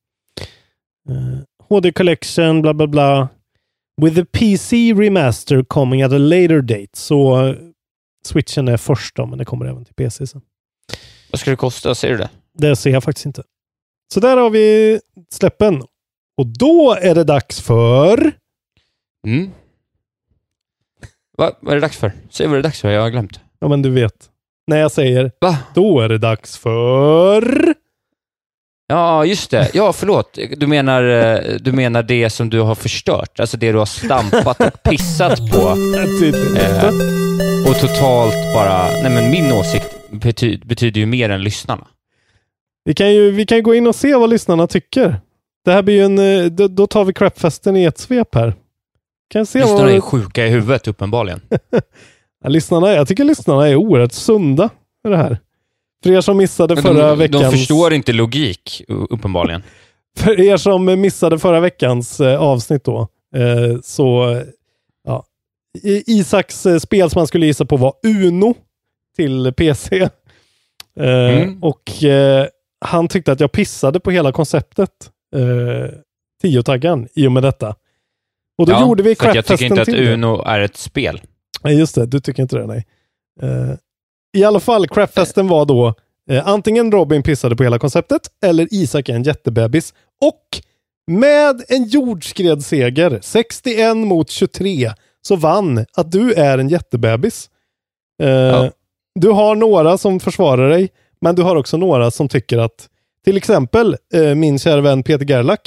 Eh, HD Collection, bla bla bla. With the PC remaster coming at a later date. Så eh, switchen är först då, men det kommer även till PC sen. Vad ska det kosta? Ser du det? Det ser jag faktiskt inte. Så där har vi släppen. Och då är det dags för... Mm. Va, vad är det dags för? Säg vad det är dags för, jag har glömt. Ja, men du vet. När jag säger Va? då är det dags för... Ja, just det. Ja, förlåt. Du menar, eh, du menar det som du har förstört? Alltså det du har stampat och pissat på? Eh, och totalt bara... Nej, men min åsikt bety betyder ju mer än lyssnarna. Vi kan ju vi kan gå in och se vad lyssnarna tycker. Det här blir ju en... eh, Då, då tar vi crapfesten i ett svep här. Kan se Lyssnarna vad... är sjuka i huvudet, uppenbarligen. Ja, lyssnarna, jag tycker lyssnarna är oerhört sunda med det här. För er som missade Men förra de, veckans... de förstår inte logik, uppenbarligen. För er som missade förra veckans eh, avsnitt då, eh, så eh, ja, Isaks eh, spel som man skulle gissa på var Uno till PC. Eh, Mm. Och eh, han tyckte att jag pissade på hela konceptet, eh, tiotaggan, i och med detta. Och då Ja, gjorde vi att jag tycker crapfesten inte att. Uno är ett spel. Nej, just det. Du tycker inte det, nej. I alla fall, crapfesten var då eh, antingen Robin pissade på hela konceptet eller Isak är en jättebebis. Och med en jordskredsseger, 61 mot 23, så vann att du är en jättebebis. Eh, Du har några som försvarar dig, men du har också några som tycker att, till exempel eh, min kära vän Peter Gerlach,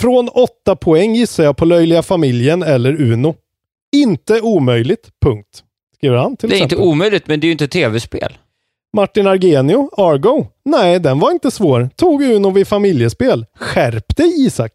från åtta poäng gissar jag på Löjliga familjen eller Uno. Inte omöjligt, punkt. Skriver han till Det är exempel. inte omöjligt, men det är ju inte tv-spel. Martin Argenio, Argo. Nej, den var inte svår. Tog Uno vid familjespel. Skärp dig Isak.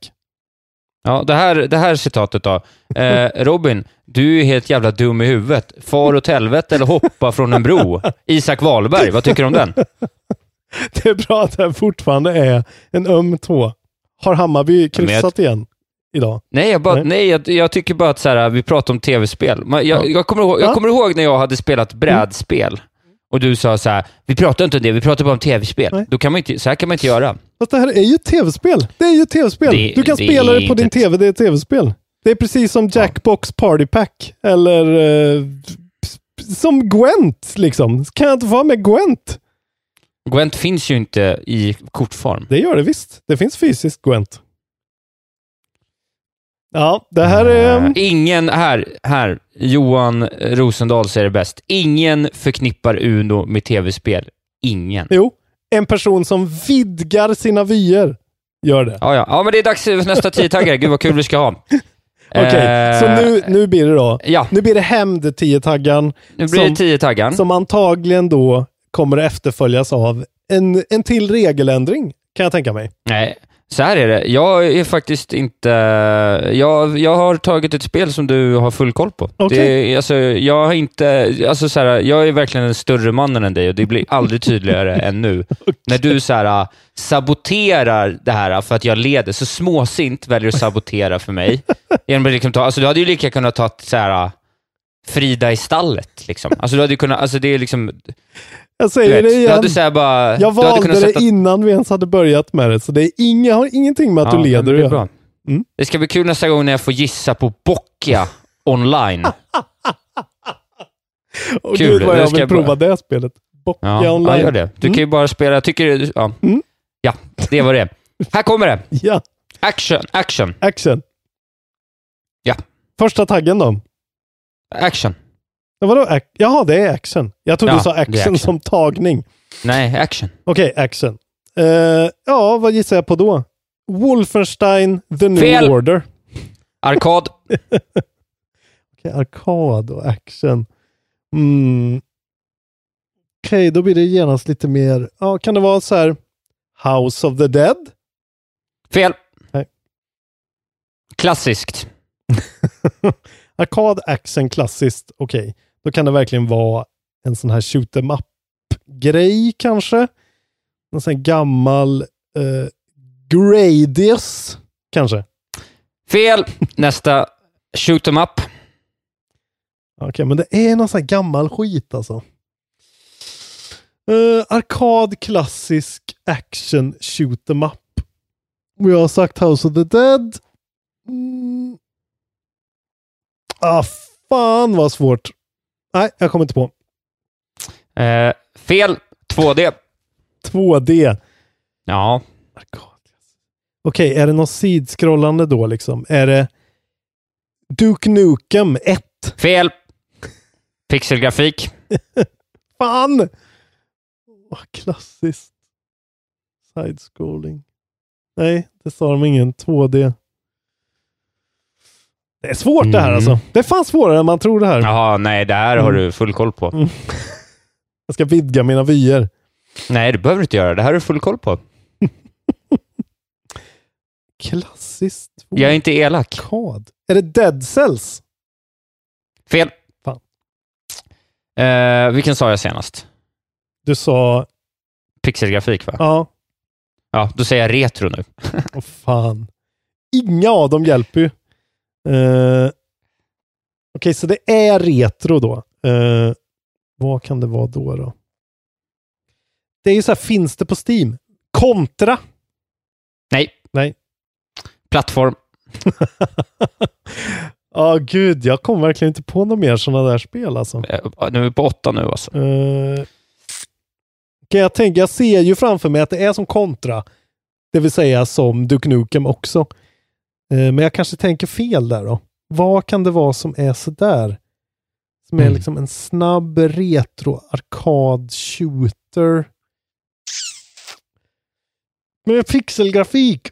Ja, det här, det här citatet då. Eh, Robin, du är helt jävla dum i huvudet. Far åt helvete eller hoppa från en bro. Isak Wahlberg, vad tycker du om den? Det är bra att det fortfarande är en öm tå. Har Hammarby kryssat igen idag? Nej, jag, bara, nej. jag, jag tycker bara att så här, vi pratar om tv-spel. Jag, jag, kommer ihåg, jag Ja. kommer ihåg när jag hade spelat brädspel och du sa så här, vi pratar inte om det, vi pratar bara om tv-spel. Då kan man inte, så här kan man inte göra. Fast det här är ju tv-spel. Det är ju tv-spel. Det- Du kan det spela det på din tv, det är tv-spel. Det är precis som Jackbox Party Pack eller eh, som Gwent liksom. Kan jag inte få med Gwent? Gwent finns ju inte i kortform. Det gör det visst. Det finns fysiskt Gwent. Ja, det här är... Eh, Ingen, här, här, Johan Rosendahl säger det bäst. Ingen förknippar Uno med tv-spel. Ingen. Jo, en person som vidgar sina vyer gör det. Ja, ja. ja, men det är dags för nästa tiotaggare. Gud vad kul vi ska ha. Okej, så Eh, nu, nu blir det då. Ja. Nu blir det hämnd 10-taggan. Nu blir det 10-taggan. Som antagligen då kommer att efterföljas av en, en till regeländring, kan jag tänka mig. Nej, så här är det. Jag är faktiskt inte... Jag, jag har tagit ett spel som du har full koll på. Okej. Det, alltså, jag har inte... Alltså, så här, jag är verkligen en större mannen än dig och det blir aldrig tydligare än nu. När du så här, saboterar det här för att jag leder, så småsint väljer du att sabotera för mig. Genom att liksom ta, alltså, du hade ju lika kunnat ta så här, Frida i stallet. Liksom. Alltså, du hade kunnat... Alltså, det är liksom... Jag Du, säger vet, det du igen. hade så här bara... jag du hade valde det innan vi ens hade börjat med det, så det är inga, har ingenting med att Ja, du leder det bra. Mm. Det ska bli kul nästa gång när jag får gissa på Boccia online. Och Kul, gud vad jag ska vill jag bara- prova det spelet. Boccia Ja, online. ja, gör det. Du kan ju bara spela, tycker ja. Mm. ja, det var det. Här kommer det. Ja. Action, action, Action. Ja. Första taggen då? action. Vadå? Ac- Jaha, det är action. Jag trodde Ja, du sa det är action, action. som tagning. Nej, action. Okej, action. Eh, ja, vad gissar jag på då? Wolfenstein The New Fel. Order. Arkad. Okej, arkad och action. Mm. Okej, då blir det genast lite mer... Ja, kan det vara så här House of the Dead? Fel. Nej. Klassiskt. Arkad, action, klassiskt. Okej, då kan det verkligen vara en sån här shoot em up-grej kanske. En sån här gammal eh, Gradius kanske. Fel. Nästa. Shoot 'em up. Okej, men det är någon sån här gammal skit alltså. Uh, arkad, klassisk, action, shoot em up. Och jag har sagt House of the Dead. Mm. Ah, fan vad svårt. Nej, jag kommer inte på. Eh, fel. 2D. 2D. Ja. Okej, är det något sidskrollande då liksom? Är det Duke Nukem 1? Fel! Pixelgrafik. Fan! Åh, klassiskt. Side-scrolling. Nej, det sa de ingen. 2D. Det är svårt det här Mm. alltså. Det är fan svårare än man tror det här. Jaha, nej, det här har Mm. du full koll på. Mm. Jag ska vidga mina vyer. Nej, det behöver du inte göra. Det här har du full koll på. Klassiskt. Jag är inte elak. Arkad. Är det Dead Cells? Fel. Fan. Eh, vilken sa jag senast? Du sa... Pixelgrafik, va? Ja. Ja, då säger jag retro nu. Åh fan. Inga av dem hjälper ju. Eh, Okej, så det är retro då. Eh, vad kan det vara då? då? Det är ju så här, finns det på Steam? Kontra? Nej. Nej. Plattform. Ja, gud, jag kommer verkligen inte på några mer sådana där spel alltså. Eh, Nu är vi på åtta nu alltså. Uh, jag, tänker, jag ser ju framför mig att det är som kontra. Det vill säga som Duke Nukem också. Eh, men jag kanske tänker fel där då. Vad kan det vara som är sådär? Som är Mm. liksom en snabb retro arkad shooter. Med pixelgrafik.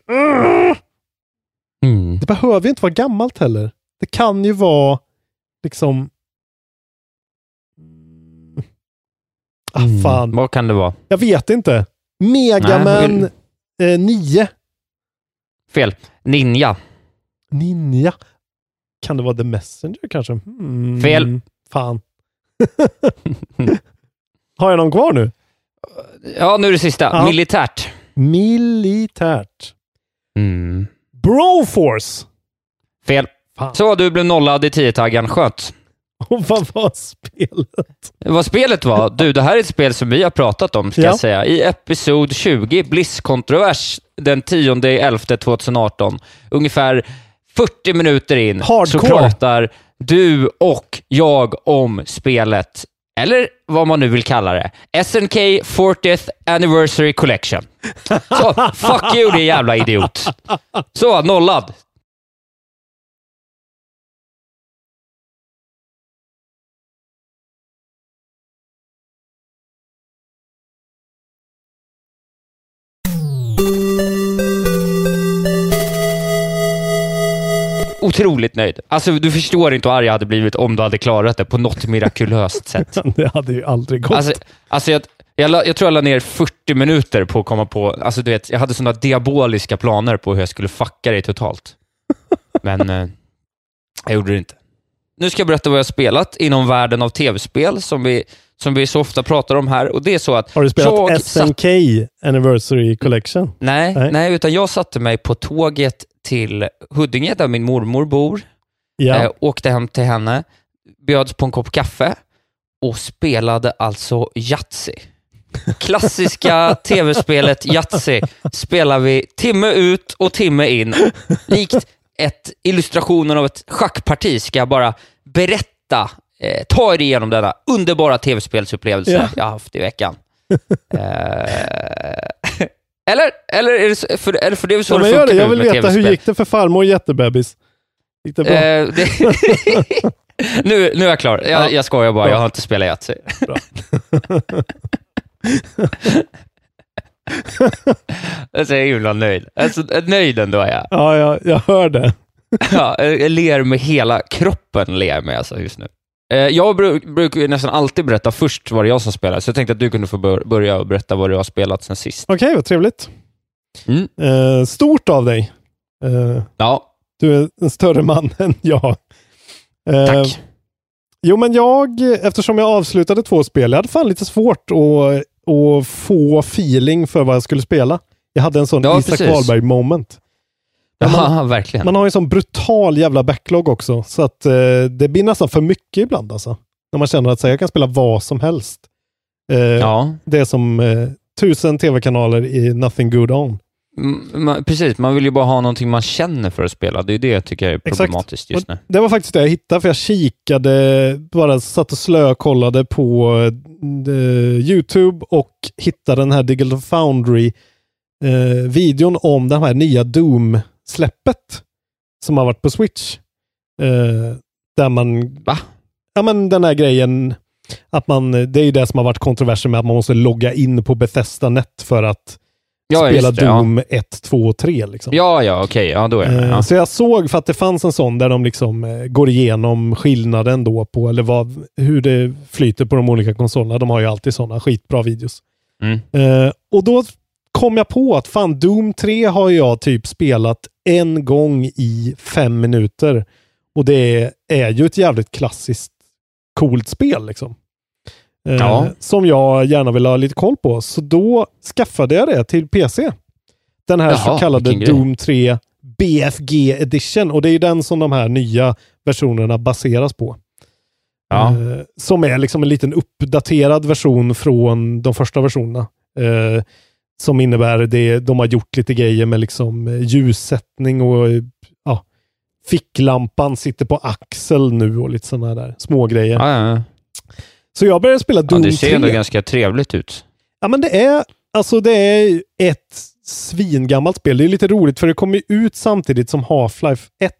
Mm. Det behöver ju inte vara gammalt heller. Det kan ju vara liksom... Ah, Mm. fan. Vad kan det vara? Jag vet inte. Megaman Nej, eh, 9. Fel. Ninja. Ninja. Kan det vara The Messenger kanske? Hmm. Fel. Fan. Har jag någon kvar nu? Ja, nu är det sista. Ja. Militärt. Militärt. Mm. Broforce. Fel. Fan. Så, du blev nollad i 10-taggen. Skönt. Och vad var spelet? Vad spelet var? Du, det här är ett spel som vi har pratat om, ska Ja. jag säga. I episod 20, Bliss-kontrovers, den 10.11.2018. Ungefär 40 minuter in så Hardcore. pratar du och jag om spelet. Eller vad man nu vill kalla det. SNK 40th Anniversary Collection. Så, fuck you din jävla idiot. Så, nollad. Otroligt nöjd. Alltså, du förstår inte hur arg jag hade blivit om du hade klarat det på något mirakulöst sätt. Det hade ju aldrig gått. Alltså, alltså jag, jag, la, jag tror jag la ner 40 minuter på att komma på... Alltså du vet, jag hade sådana diaboliska planer på hur jag skulle fucka dig totalt. Men eh, jag gjorde det inte. Nu ska jag berätta vad jag har spelat inom världen av tv-spel, som vi, som vi så ofta pratar om här. Och det är så att Har du spelat jag SNK Anniversary Collection? Nej, Nej. nej. utan jag satte mig på tåget till Huddinge, där min mormor bor. Ja. Eh, åkte hem till henne, bjöds på en kopp kaffe och spelade alltså Yatzy. Klassiska tv-spelet Yatzy spelar vi timme ut och timme in. Likt ett illustrationen av ett schackparti ska jag bara berätta, eh, ta er igenom denna underbara tv-spelsupplevelse Ja. jag haft i veckan. Eh, eller, eller är det, för, eller för det är väl så Ja, det funkar det. Jag vill med veta, hur gick det för farmor jättebebis? Gick det bra? Eh, det, nu, nu är jag klar. Jag, Ja. jag skojar bara, Bra. jag har inte spelat Yatzy. Alltså, jag är himla nöjd. Alltså, nöjd ändå är jag. Ja, jag, jag hör det. Ja, jag ler med hela kroppen, ler med alltså just nu. Eh, Jag bru- brukar nästan alltid berätta först vad det är jag som spelar, så jag tänkte att du kunde få bör- börja och berätta vad du har spelat sen sist. Okej, vad trevligt. Mm. Eh, stort av dig. Eh, Ja, du är en större man än jag. Eh, tack. Jo, men jag, eftersom jag avslutade två spel, jag hade fan lite svårt att, att få feeling för vad jag skulle spela. Jag hade en sån Ja, Isak. Wahlberg moment. Men man- Ja, verkligen. Man har ju en sån brutal jävla backlog också, så att eh, det blir nästan för mycket ibland alltså. När man känner att så, jag kan spela vad som helst. Eh, Ja, Det är som eh, tusen tv-kanaler i Nothing Good On. Man, precis. Man vill ju bara ha någonting man känner för att spela. Det är det jag tycker är Exakt. problematiskt just nu. Det var faktiskt det jag hittade, för jag kikade, bara satt och slökollade på eh, YouTube och hittade den här Digital Foundry eh, om det här nya Doom-släppet som har varit på Switch. Eh, där man... Va? Ja, men den här grejen att man, det är ju det som har varit kontroversen med att man måste logga in på Bethesda Net för att Ja, spela det, Doom 1, 2 och 3. Liksom. Ja, ja, okej. Ja, då är jag med. Eh, Ja. Så jag såg för att det fanns en sån där de liksom eh, går igenom skillnaden då på, eller vad, hur det flyter på de olika konsolerna. De har ju alltid sådana skitbra videos. Mm. Eh, och då kom jag på att fan, Doom 3 har jag typ spelat en gång i fem minuter. Och det är, ju ett jävligt klassiskt coolt spel liksom. Eh, Ja. Som jag gärna vill ha lite koll på. Så då skaffade jag det till PC. Den här Jaha, så kallade. Doom 3 BFG Edition. Och det är ju den som de här nya versionerna baseras på. Ja. Eh, som är liksom en liten uppdaterad version från de första versionerna. Eh, som innebär det, de har gjort lite grejer med liksom eh, ljussättning och eh, ja, ficklampan sitter på axel nu och lite sådana där små grejer. Ja, ja, ja. Så jag började spela ja, Doom det ser 3. ändå ganska trevligt ut. Ja, men det är, alltså det är ett svingammalt spel. Det är lite roligt för det kommer ut samtidigt som Half-Life 1.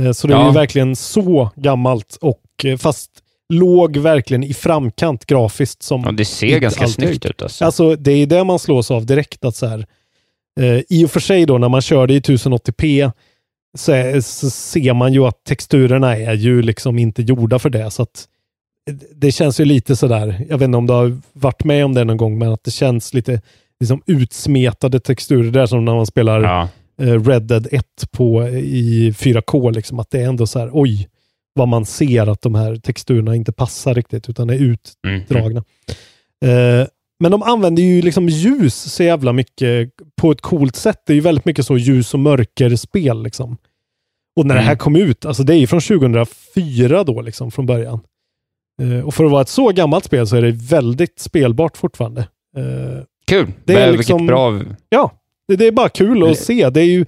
Eh, Så det är verkligen så gammalt och fast låg verkligen i framkant grafiskt som Ja, det ser ganska alltid snyggt ut alltså. Alltså det är det man slås av direkt att så här, eh, i och för sig då när man kör det i 1080p så, är, så ser man ju att texturerna är ju liksom inte gjorda för det. Så att eh, det känns ju lite sådär, jag vet inte om du har varit med om det någon gång, men att det känns lite liksom utsmetade texturer där som när man spelar Ja. eh, Red Dead 1 på, i 4K. Liksom, att det är ändå så här, oj, vad man ser att de här texturerna inte passar riktigt, utan är utdragna. Eh, men de använder ju liksom ljus så jävla mycket på ett coolt sätt. Det är ju väldigt mycket så ljus och mörkerspel. Liksom. Och när det här Mm. kom ut, alltså det är ju från 2004 då liksom från början. Eh, och för att vara ett så gammalt spel så är det väldigt spelbart fortfarande. Eh, Kul! Det är Vilket liksom- bra... Ja, det, det är bara kul att se. Det är ju,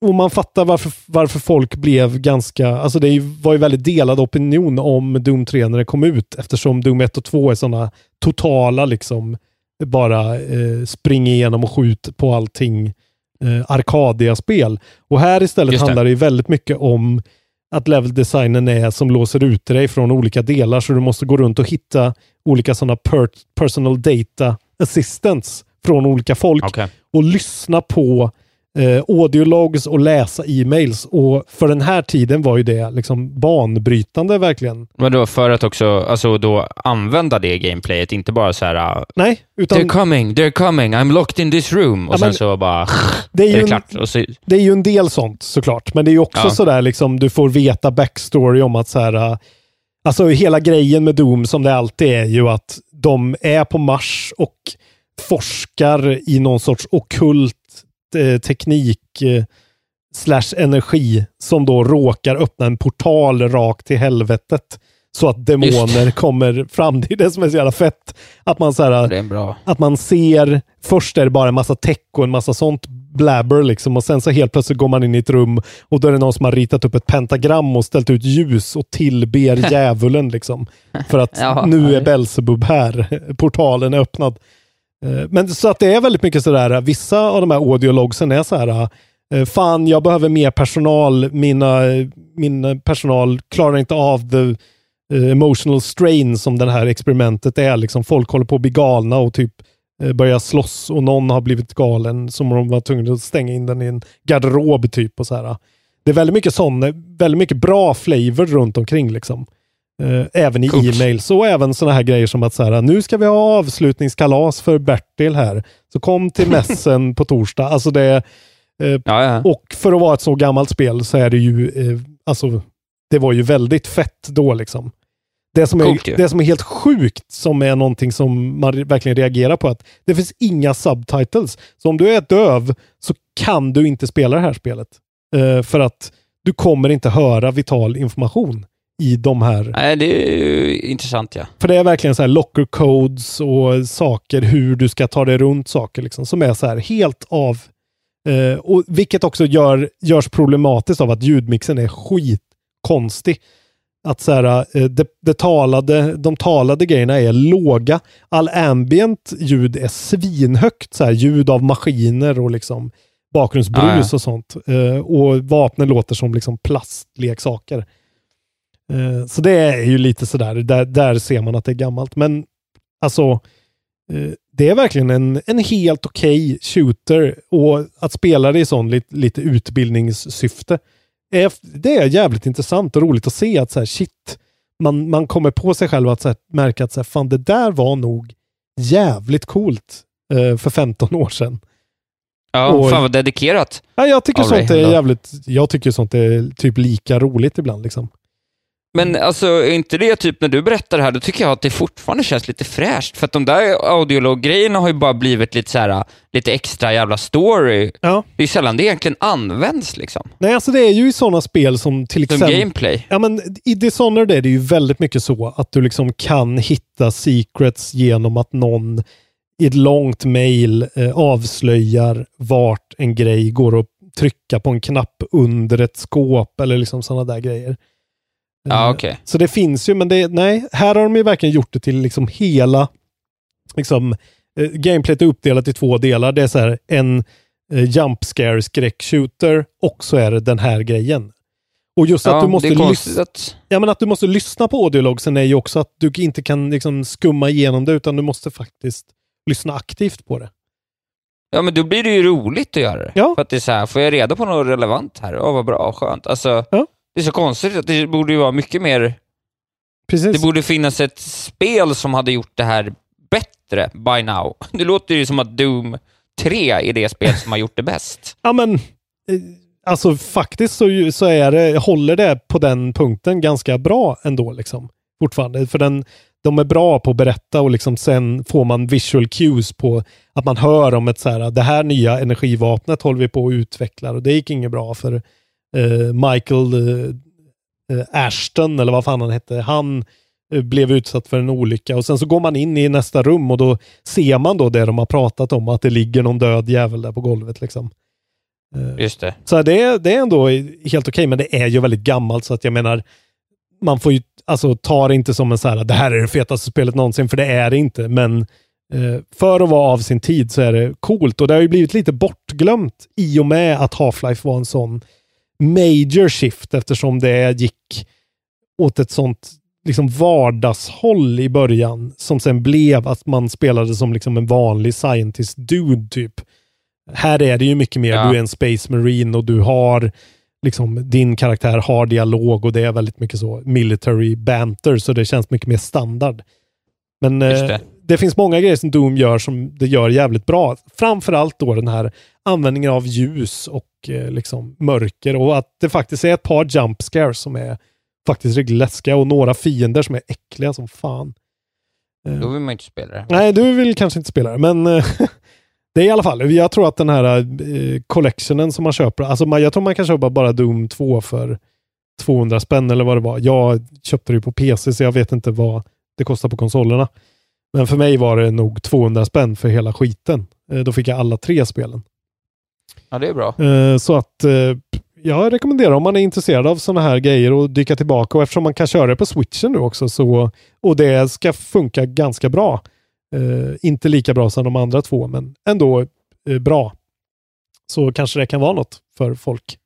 och man fattar varför, varför folk blev ganska, alltså det var ju väldigt delad opinion om Doom 3 när det kom ut eftersom Doom 1 och 2 är sådana totala liksom bara eh, spring igenom och skjut på allting eh, Arcadia-spel. Och här istället det. handlar det ju väldigt mycket om att leveldesignen är som låser ut dig från olika delar så du måste gå runt och hitta olika sådana per personal data assistants från olika folk Okej. och lyssna på eh, audiologs och läsa e-mails. Och för den här tiden var ju det liksom banbrytande verkligen. Men då för att också alltså, då använda det gameplayet, inte bara så här... uh, Nej, utan They're coming, they're coming, I'm locked in this room. Och Ja, sen men- så bara... det är är ju det en, klart. Och så, det är ju en del sånt såklart. Men det är ju också Ja. sådär liksom, du får veta backstory om att så här, äh, alltså hela grejen med Doom som det alltid är ju att de är på Mars och forskar i någon sorts okult teknik eh, slash energi som då råkar öppna en portal rakt till helvetet. Så att demoner kommer fram. Det är det som är så jävla fett. Att man så här, att man ser, först är det bara en massa tech och en massa sånt blabber liksom och sen så helt plötsligt går man in i ett rum och då är det någon som har ritat upp ett pentagram och ställt ut ljus och tillber djävulen liksom. För att Ja, nu är Belzebub här, portalen är öppnad. Eh, men så att det är väldigt mycket sådär, vissa av de här audiologsen är så här, eh, fan jag behöver mer personal, mina, min personal klarar inte av the eh, emotional strain som det här experimentet är. Liksom, folk håller på att bli galna och typ börja slåss och någon har blivit galen som de var tvungna att stänga in den i en garderob typ. och så här. Det är väldigt mycket sån, väldigt mycket bra flavor runt omkring liksom. Eh, även i e-mails och även sådana här grejer som att så här, nu ska vi ha avslutningskalas för Bertil här. Så kom till mässen på torsdag. Alltså det, eh, Ja, ja. och för att vara ett så gammalt spel så är det ju, eh, alltså, det var ju väldigt fett då liksom. Det som, Coolt är, det som är helt sjukt, som är någonting som man verkligen reagerar på, att det finns inga subtitles. Så om du är döv så kan du inte spela det här spelet. Eh, för att du kommer inte höra vital information i de här Nej, det är ju intressant ja. för det är verkligen så här locker codes och saker, hur du ska ta dig runt saker liksom, som är så här helt av... Eh, och vilket också gör, görs problematiskt av att ljudmixen är skitkonstig. Att så här, eh, det, det talade, de talade grejerna är låga. All ambient ljud är svinhögt. Så här, ljud av maskiner och liksom bakgrundsbrus Ja, ja. och sånt. Eh, och vapnen låter som liksom plastleksaker. Eh, så det är ju lite sådär, där, där ser man att det är gammalt. Men alltså, eh, det är verkligen en, en helt okej shooter och att spela det i sån lite, lite utbildningssyfte. Är, det är jävligt intressant och roligt att se att så här, shit, man, man kommer på sig själv att så här, märka att så här, fan, det där var nog jävligt coolt eh, för 15 år sedan. Ja, Och- fan vad dedikerat. Ja, jag tycker av sånt dig är jävligt, jag tycker sånt är typ lika roligt ibland liksom. Men alltså, är inte det typ när du berättar det här, då tycker jag att det fortfarande känns lite fräscht. För att de där audiolog-grejerna har ju bara blivit lite så här, lite extra jävla story. Ja. Det är sällan det egentligen används liksom. Nej, alltså det är ju i sådana spel som till Som exempel... gameplay. Ja, men i Dishonored är det ju väldigt mycket så att du liksom kan hitta secrets genom att någon i ett långt mail eh, avslöjar vart en grej går att trycka på en knapp under ett skåp eller liksom sådana där grejer. Ja, Eh, okej. Så det finns ju, men det, nej, här har de ju verkligen gjort det till liksom hela, liksom, eh, gameplayet är uppdelat i två delar. Det är så här en eh, jump scare skräckshooter och så är det den här grejen. Och just att Ja, du måste lyssna att... Ja, men att du måste lyssna på audiologsen är ju också att du inte kan liksom skumma igenom det, utan du måste faktiskt lyssna aktivt på det. Ja, men då blir det ju roligt att göra det. Ja. För att det är så här, får jag reda på något relevant här? Ja, vad bra, skönt. Alltså, det är så konstigt att det borde ju vara mycket mer... Precis. Det borde finnas ett spel som hade gjort det här bättre by now. Det låter ju som att Doom 3 är det spel som har gjort det bäst. Ja, men eh, alltså faktiskt så, så är det, håller det på den punkten ganska bra ändå liksom. Fortfarande. För den, de är bra på att berätta och liksom sen får man visual cues på att man hör om ett så här, det här nya energivapnet håller vi på att utveckla och det gick inget bra för Michael eh, eh, Ashton eller vad fan han hette. Han eh, blev utsatt för en olycka och sen så går man in i nästa rum och då ser man då det de har pratat om, att det ligger någon död jävel där på golvet liksom. Just det. Så det, är- det är ändå helt okej, men det är ju väldigt gammalt så att jag menar, man får ju, alltså ta det inte som en så här, det här är det fetaste spelet någonsin, för det är det inte, men eh, för att vara av sin tid så är det coolt och det har ju blivit lite bortglömt i och med att Half-Life var en sån major shift eftersom det gick åt ett sånt liksom vardagshåll i början som sen blev att man spelade som liksom en vanlig scientist dude typ. Här är det ju mycket mer, Ja. du är en space marine och du har liksom din karaktär har dialog och det är väldigt mycket så military banter så det känns mycket mer standard. Men eh, det. finns många grejer som Doom gör som det gör jävligt bra. Framförallt då den här användningen av ljus och eh, liksom mörker och att det faktiskt är ett par jump scares som är faktiskt riktigt läskiga och några fiender som är äckliga som fan. Eh, Då vill man ju inte spela det. Nej, du vill kanske inte spela det, men eh, det är i alla fall, jag tror att den här eh, collectionen som man köper, alltså man, jag tror man kan köpa bara Doom 2 för 200 spänn eller vad det var. Jag köpte det på PC så jag vet inte vad det kostar på konsolerna. Men för mig var det nog 200 spänn för hela skiten. Eh, Då fick jag alla tre spelen. Ja, det är bra. Eh, Så att eh, jag rekommenderar om man är intresserad av sådana här grejer att dyka tillbaka och eftersom man kan köra det på switchen nu också så och det ska funka ganska bra. Inte lika bra som de andra två men ändå bra. Så kanske det kan vara något för folk.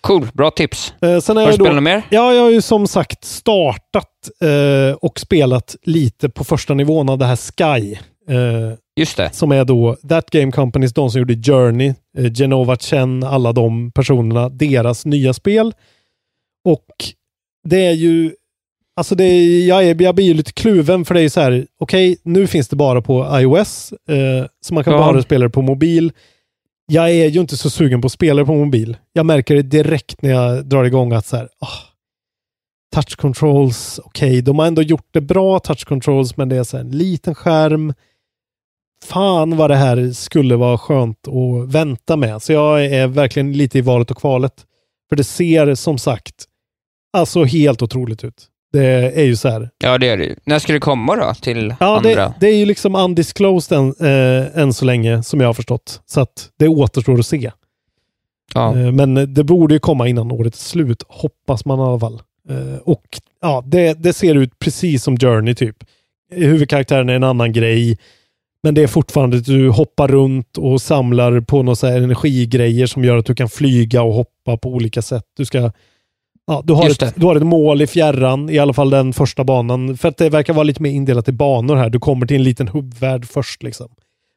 Cool, bra tips. Eh, sen Har du spelat något mer? Ja, jag har ju som sagt startat eh, och spelat lite på första nivån av det här Sky. Eh, Just det. Som är då That Game Companies, de som gjorde Journey, eh, Genova Chen, alla de personerna, deras nya spel. Och det är ju, alltså det är, jag, är, jag blir ju lite kluven för det är ju så här, okej, nu finns det bara på iOS, eh, så man kan Ja. bara spela det på mobil. Jag är ju inte så sugen på att spela det på mobil. Jag märker det direkt när jag drar igång att så här, oh, touch controls, okej, de har ändå gjort det bra, touch controls, men det är så här en liten skärm. Fan vad det här skulle vara skönt att vänta med. Så jag är verkligen lite i valet och kvalet. För det ser som sagt alltså helt otroligt ut. Det är ju så här. Ja, det är det. När ska det komma då till Ja, andra? det, det är ju liksom undisclosed än, eh, än så länge som jag har förstått. Så att det återstår att se. Ja. Eh, men det borde ju komma innan årets slut, hoppas man i alla fall. Eh, och ja, det, det ser ut precis som Journey typ. Huvudkaraktären är en annan grej. Men det är fortfarande att du hoppar runt och samlar på några energigrejer som gör att du kan flyga och hoppa på olika sätt. Du ska Ja, du, har Just ett, det. du har ett mål i fjärran, i alla fall den första banan. För att det verkar vara lite mer indelat i banor här. Du kommer till en liten hubbvärld först. Liksom.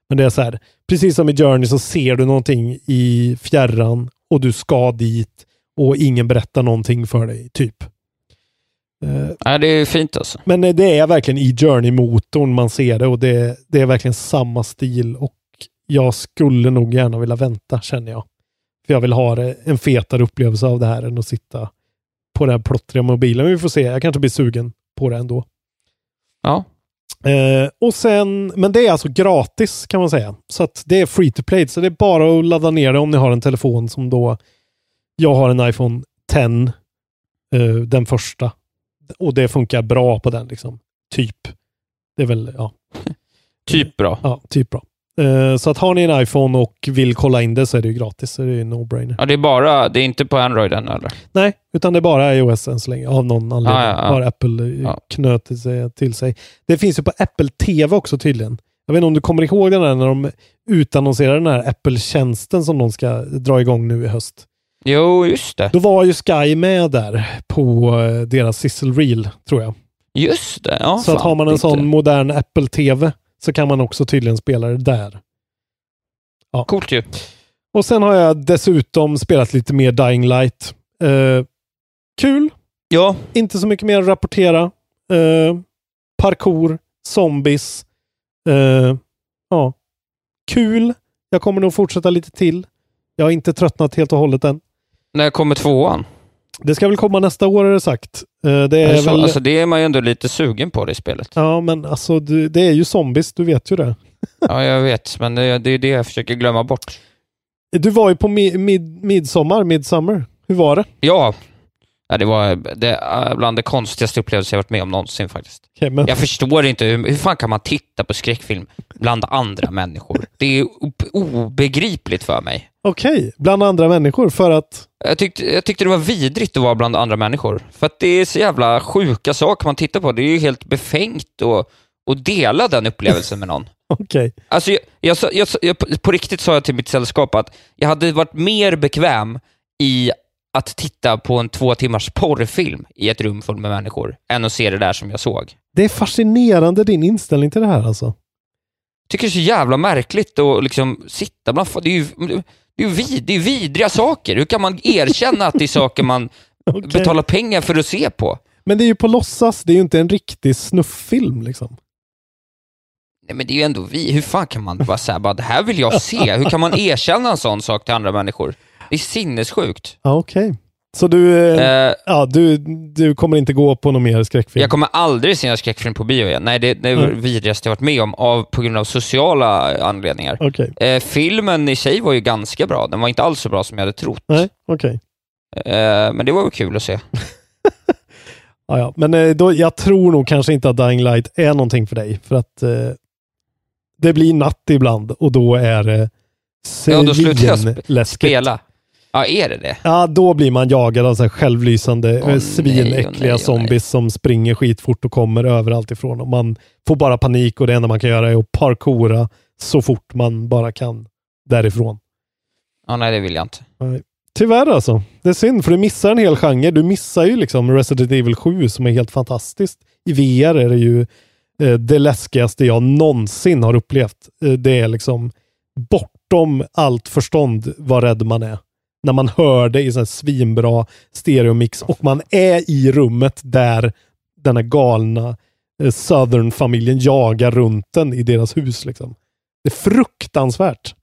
Men det är så här, precis som i Journey så ser du någonting i fjärran och du ska dit och ingen berättar någonting för dig, typ. Eh, Ja, det är fint alltså. men eh, det är verkligen i Journey-motorn man ser det och det, det är verkligen samma stil och jag skulle nog gärna vilja vänta känner jag. För jag vill ha en fetare upplevelse av det här än att sitta på den här plottriga mobilen. Men vi får se, jag kanske blir sugen på det ändå. Ja. Eh, och sen, men det är alltså gratis kan man säga. Så att det är free to play. Så det är bara att ladda ner det om ni har en telefon som då, jag har en iPhone 10, eh, den första. Och det funkar bra på den liksom. Typ. Det är väl, ja. Typ bra. Ja, typ bra. Eh, så att har ni en iPhone och vill kolla in det så är det ju gratis. Så det är no-brainer. Ja, det är bara, det är inte på Android än eller? Nej, utan det är bara iOS än så länge. Av någon anledning Ja, ja, ja. har Apple ja. knutit sig till sig. Det finns ju på Apple TV också tydligen. Jag vet inte om du kommer ihåg den där när de utannonserade den här Apple-tjänsten som de ska dra igång nu i höst. Jo, just det. Då var ju Sky med där på eh, deras sizzle reel, tror jag. Just det. Ja, så att fan, har man en sån modern Apple TV så kan man också tydligen spela det där. Ja. Coolt ju. Och sen har jag dessutom spelat lite mer Dying Light. Eh, kul. Ja. Inte så mycket mer att rapportera. Eh, parkour, zombies. Eh, ja. Kul. Jag kommer nog fortsätta lite till. Jag har inte tröttnat helt och hållet än. När kommer tvåan? Det ska väl komma nästa år är det sagt. Eh, det Är det, så? väl... Alltså, det är man ju ändå lite sugen på det spelet. Ja, men alltså det är ju zombies, du vet ju det. Ja, jag vet, men det, det är det jag försöker glömma bort. Du var ju på mi, mid, midsommar, midsummer. Hur var det? Ja, ja det var det, är bland det konstigaste upplevelser jag varit med om någonsin faktiskt. Okej, men... Jag förstår inte, hur, hur fan kan man titta på skräckfilm bland andra människor? Det är obegripligt för mig. Okej, bland andra människor för att... Jag tyckte, jag tyckte det var vidrigt att vara bland andra människor. För att det är så jävla sjuka saker man tittar på. Det är ju helt befängt att, att dela den upplevelsen med någon. Okej. Alltså, jag, jag, jag, på riktigt sa jag till mitt sällskap att jag hade varit mer bekväm i att titta på en två timmars porrfilm i ett rum fullt med människor, än att se det där som jag såg. Det är fascinerande din inställning till det här alltså. Jag tycker det är så jävla märkligt att liksom sitta bland... Det är ju, det är vid, det är vidriga saker. Hur kan man erkänna att det är saker man betalar pengar för att se på? Men det är ju på låtsas, det är ju inte en riktig snufffilm liksom. Nej, men det är ju ändå vi. Hur fan kan man bara säga bara det här vill jag se? Hur kan man erkänna en sån sak till andra människor? Det är sinnessjukt. Ja, okej. Så du, eh, Eh, ja, du, du kommer inte gå på någon mer skräckfilm? Jag kommer aldrig se en skräckfilm på bio igen. Nej, det, det är det vidrigaste jag varit med om av, på grund av sociala anledningar. Okej. Eh, filmen i sig var ju ganska bra. Den var inte alls så bra som jag hade trott. Nej, okej. Eh, men det var väl kul att se. Ja, ja. Men eh, då, jag tror nog kanske inte att Dying Light är någonting för dig. För att eh, det blir natt ibland och då är det Ja, då slutar jag sp- svinläskigt. spela. Ja, är det det? Ja, då blir man jagad av så här självlysande, nej, svinäckliga nej, åh, zombies som springer skitfort och kommer överallt ifrån. Och man får bara panik och det enda man kan göra är att parkoura så fort man bara kan därifrån. Ja, nej, det vill jag inte. Nej. Tyvärr alltså. Det är synd, för du missar en hel genre. Du missar ju liksom Resident Evil 7 som är helt fantastiskt. I VR är det ju eh, det läskigaste jag någonsin har upplevt. Eh, det är liksom bortom allt förstånd vad rädd man är. När man hör det i sån här svinbra stereomix och man är i rummet där den här galna eh, Southern-familjen jagar runt den i deras hus. Liksom. Det är fruktansvärt.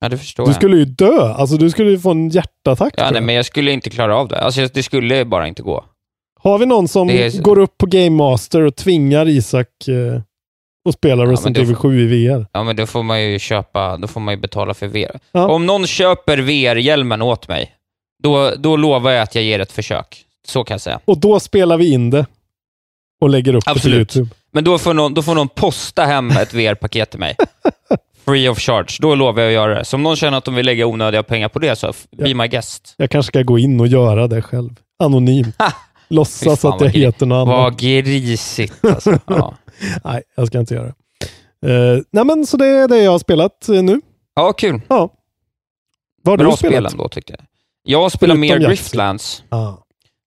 Ja, det förstår Du jag. skulle ju dö. Alltså du skulle ju få en hjärtattack. Ja, nej, men jag skulle inte klara av det. Alltså, det skulle bara inte gå. Har vi någon som är går upp på Game Master och tvingar Isak eh, att spela Resident då Evil får- 7 i VR? Ja, men då får man ju köpa, då får man ju betala för VR. Ja. Om någon köper VR-hjälmen åt mig, då, då lovar jag att jag ger ett försök. Så kan jag säga. Och då spelar vi in det och lägger upp Absolut. det på YouTube. Men då får, någon, då får någon posta hem ett VR-paket till mig. Free of charge. Då lovar jag att göra det. Så om någon känner att de vill lägga onödiga pengar på det, så be my guest. Jag kanske ska gå in och göra det själv. Anonymt. Låtsas fan, att jag heter något annat. Vad grisigt alltså. Ja, Nej, jag ska inte göra det. Uh, nej, men så det är det jag har spelat eh, nu. ja kul. Ja. Vad har Bra du spel spelat? ändå tyckte jag. Jag spelar mer Yahtzee. Griftlands. Ah.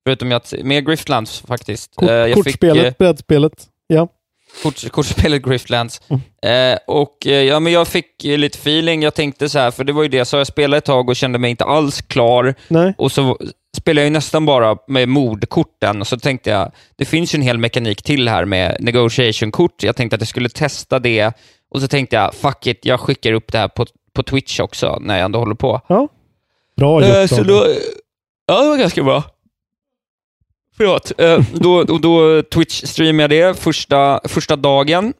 Förutom att, mer Griftlands faktiskt. Kort, jag kortspelet, Fick, brädspelet. Ja. kort, kortspelet Griftlands. Mm. Och ja, men jag fick lite feeling. Jag tänkte så här, för det var ju det, så jag spelade ett tag och kände mig inte alls klar. Nej. Och så spelade jag ju nästan bara med mordkorten och så tänkte jag, det finns ju en hel mekanik till här med negotiation-kort. Jag tänkte att jag skulle testa det och så tänkte jag, fuck it, jag skickar upp det här på, på Twitch också när jag ändå håller på. Ja. Bra Eh, gjort. så David. då, ja, det var ganska bra. Förlåt. Eh, då, då, då Twitch-streamade jag det första, första dagen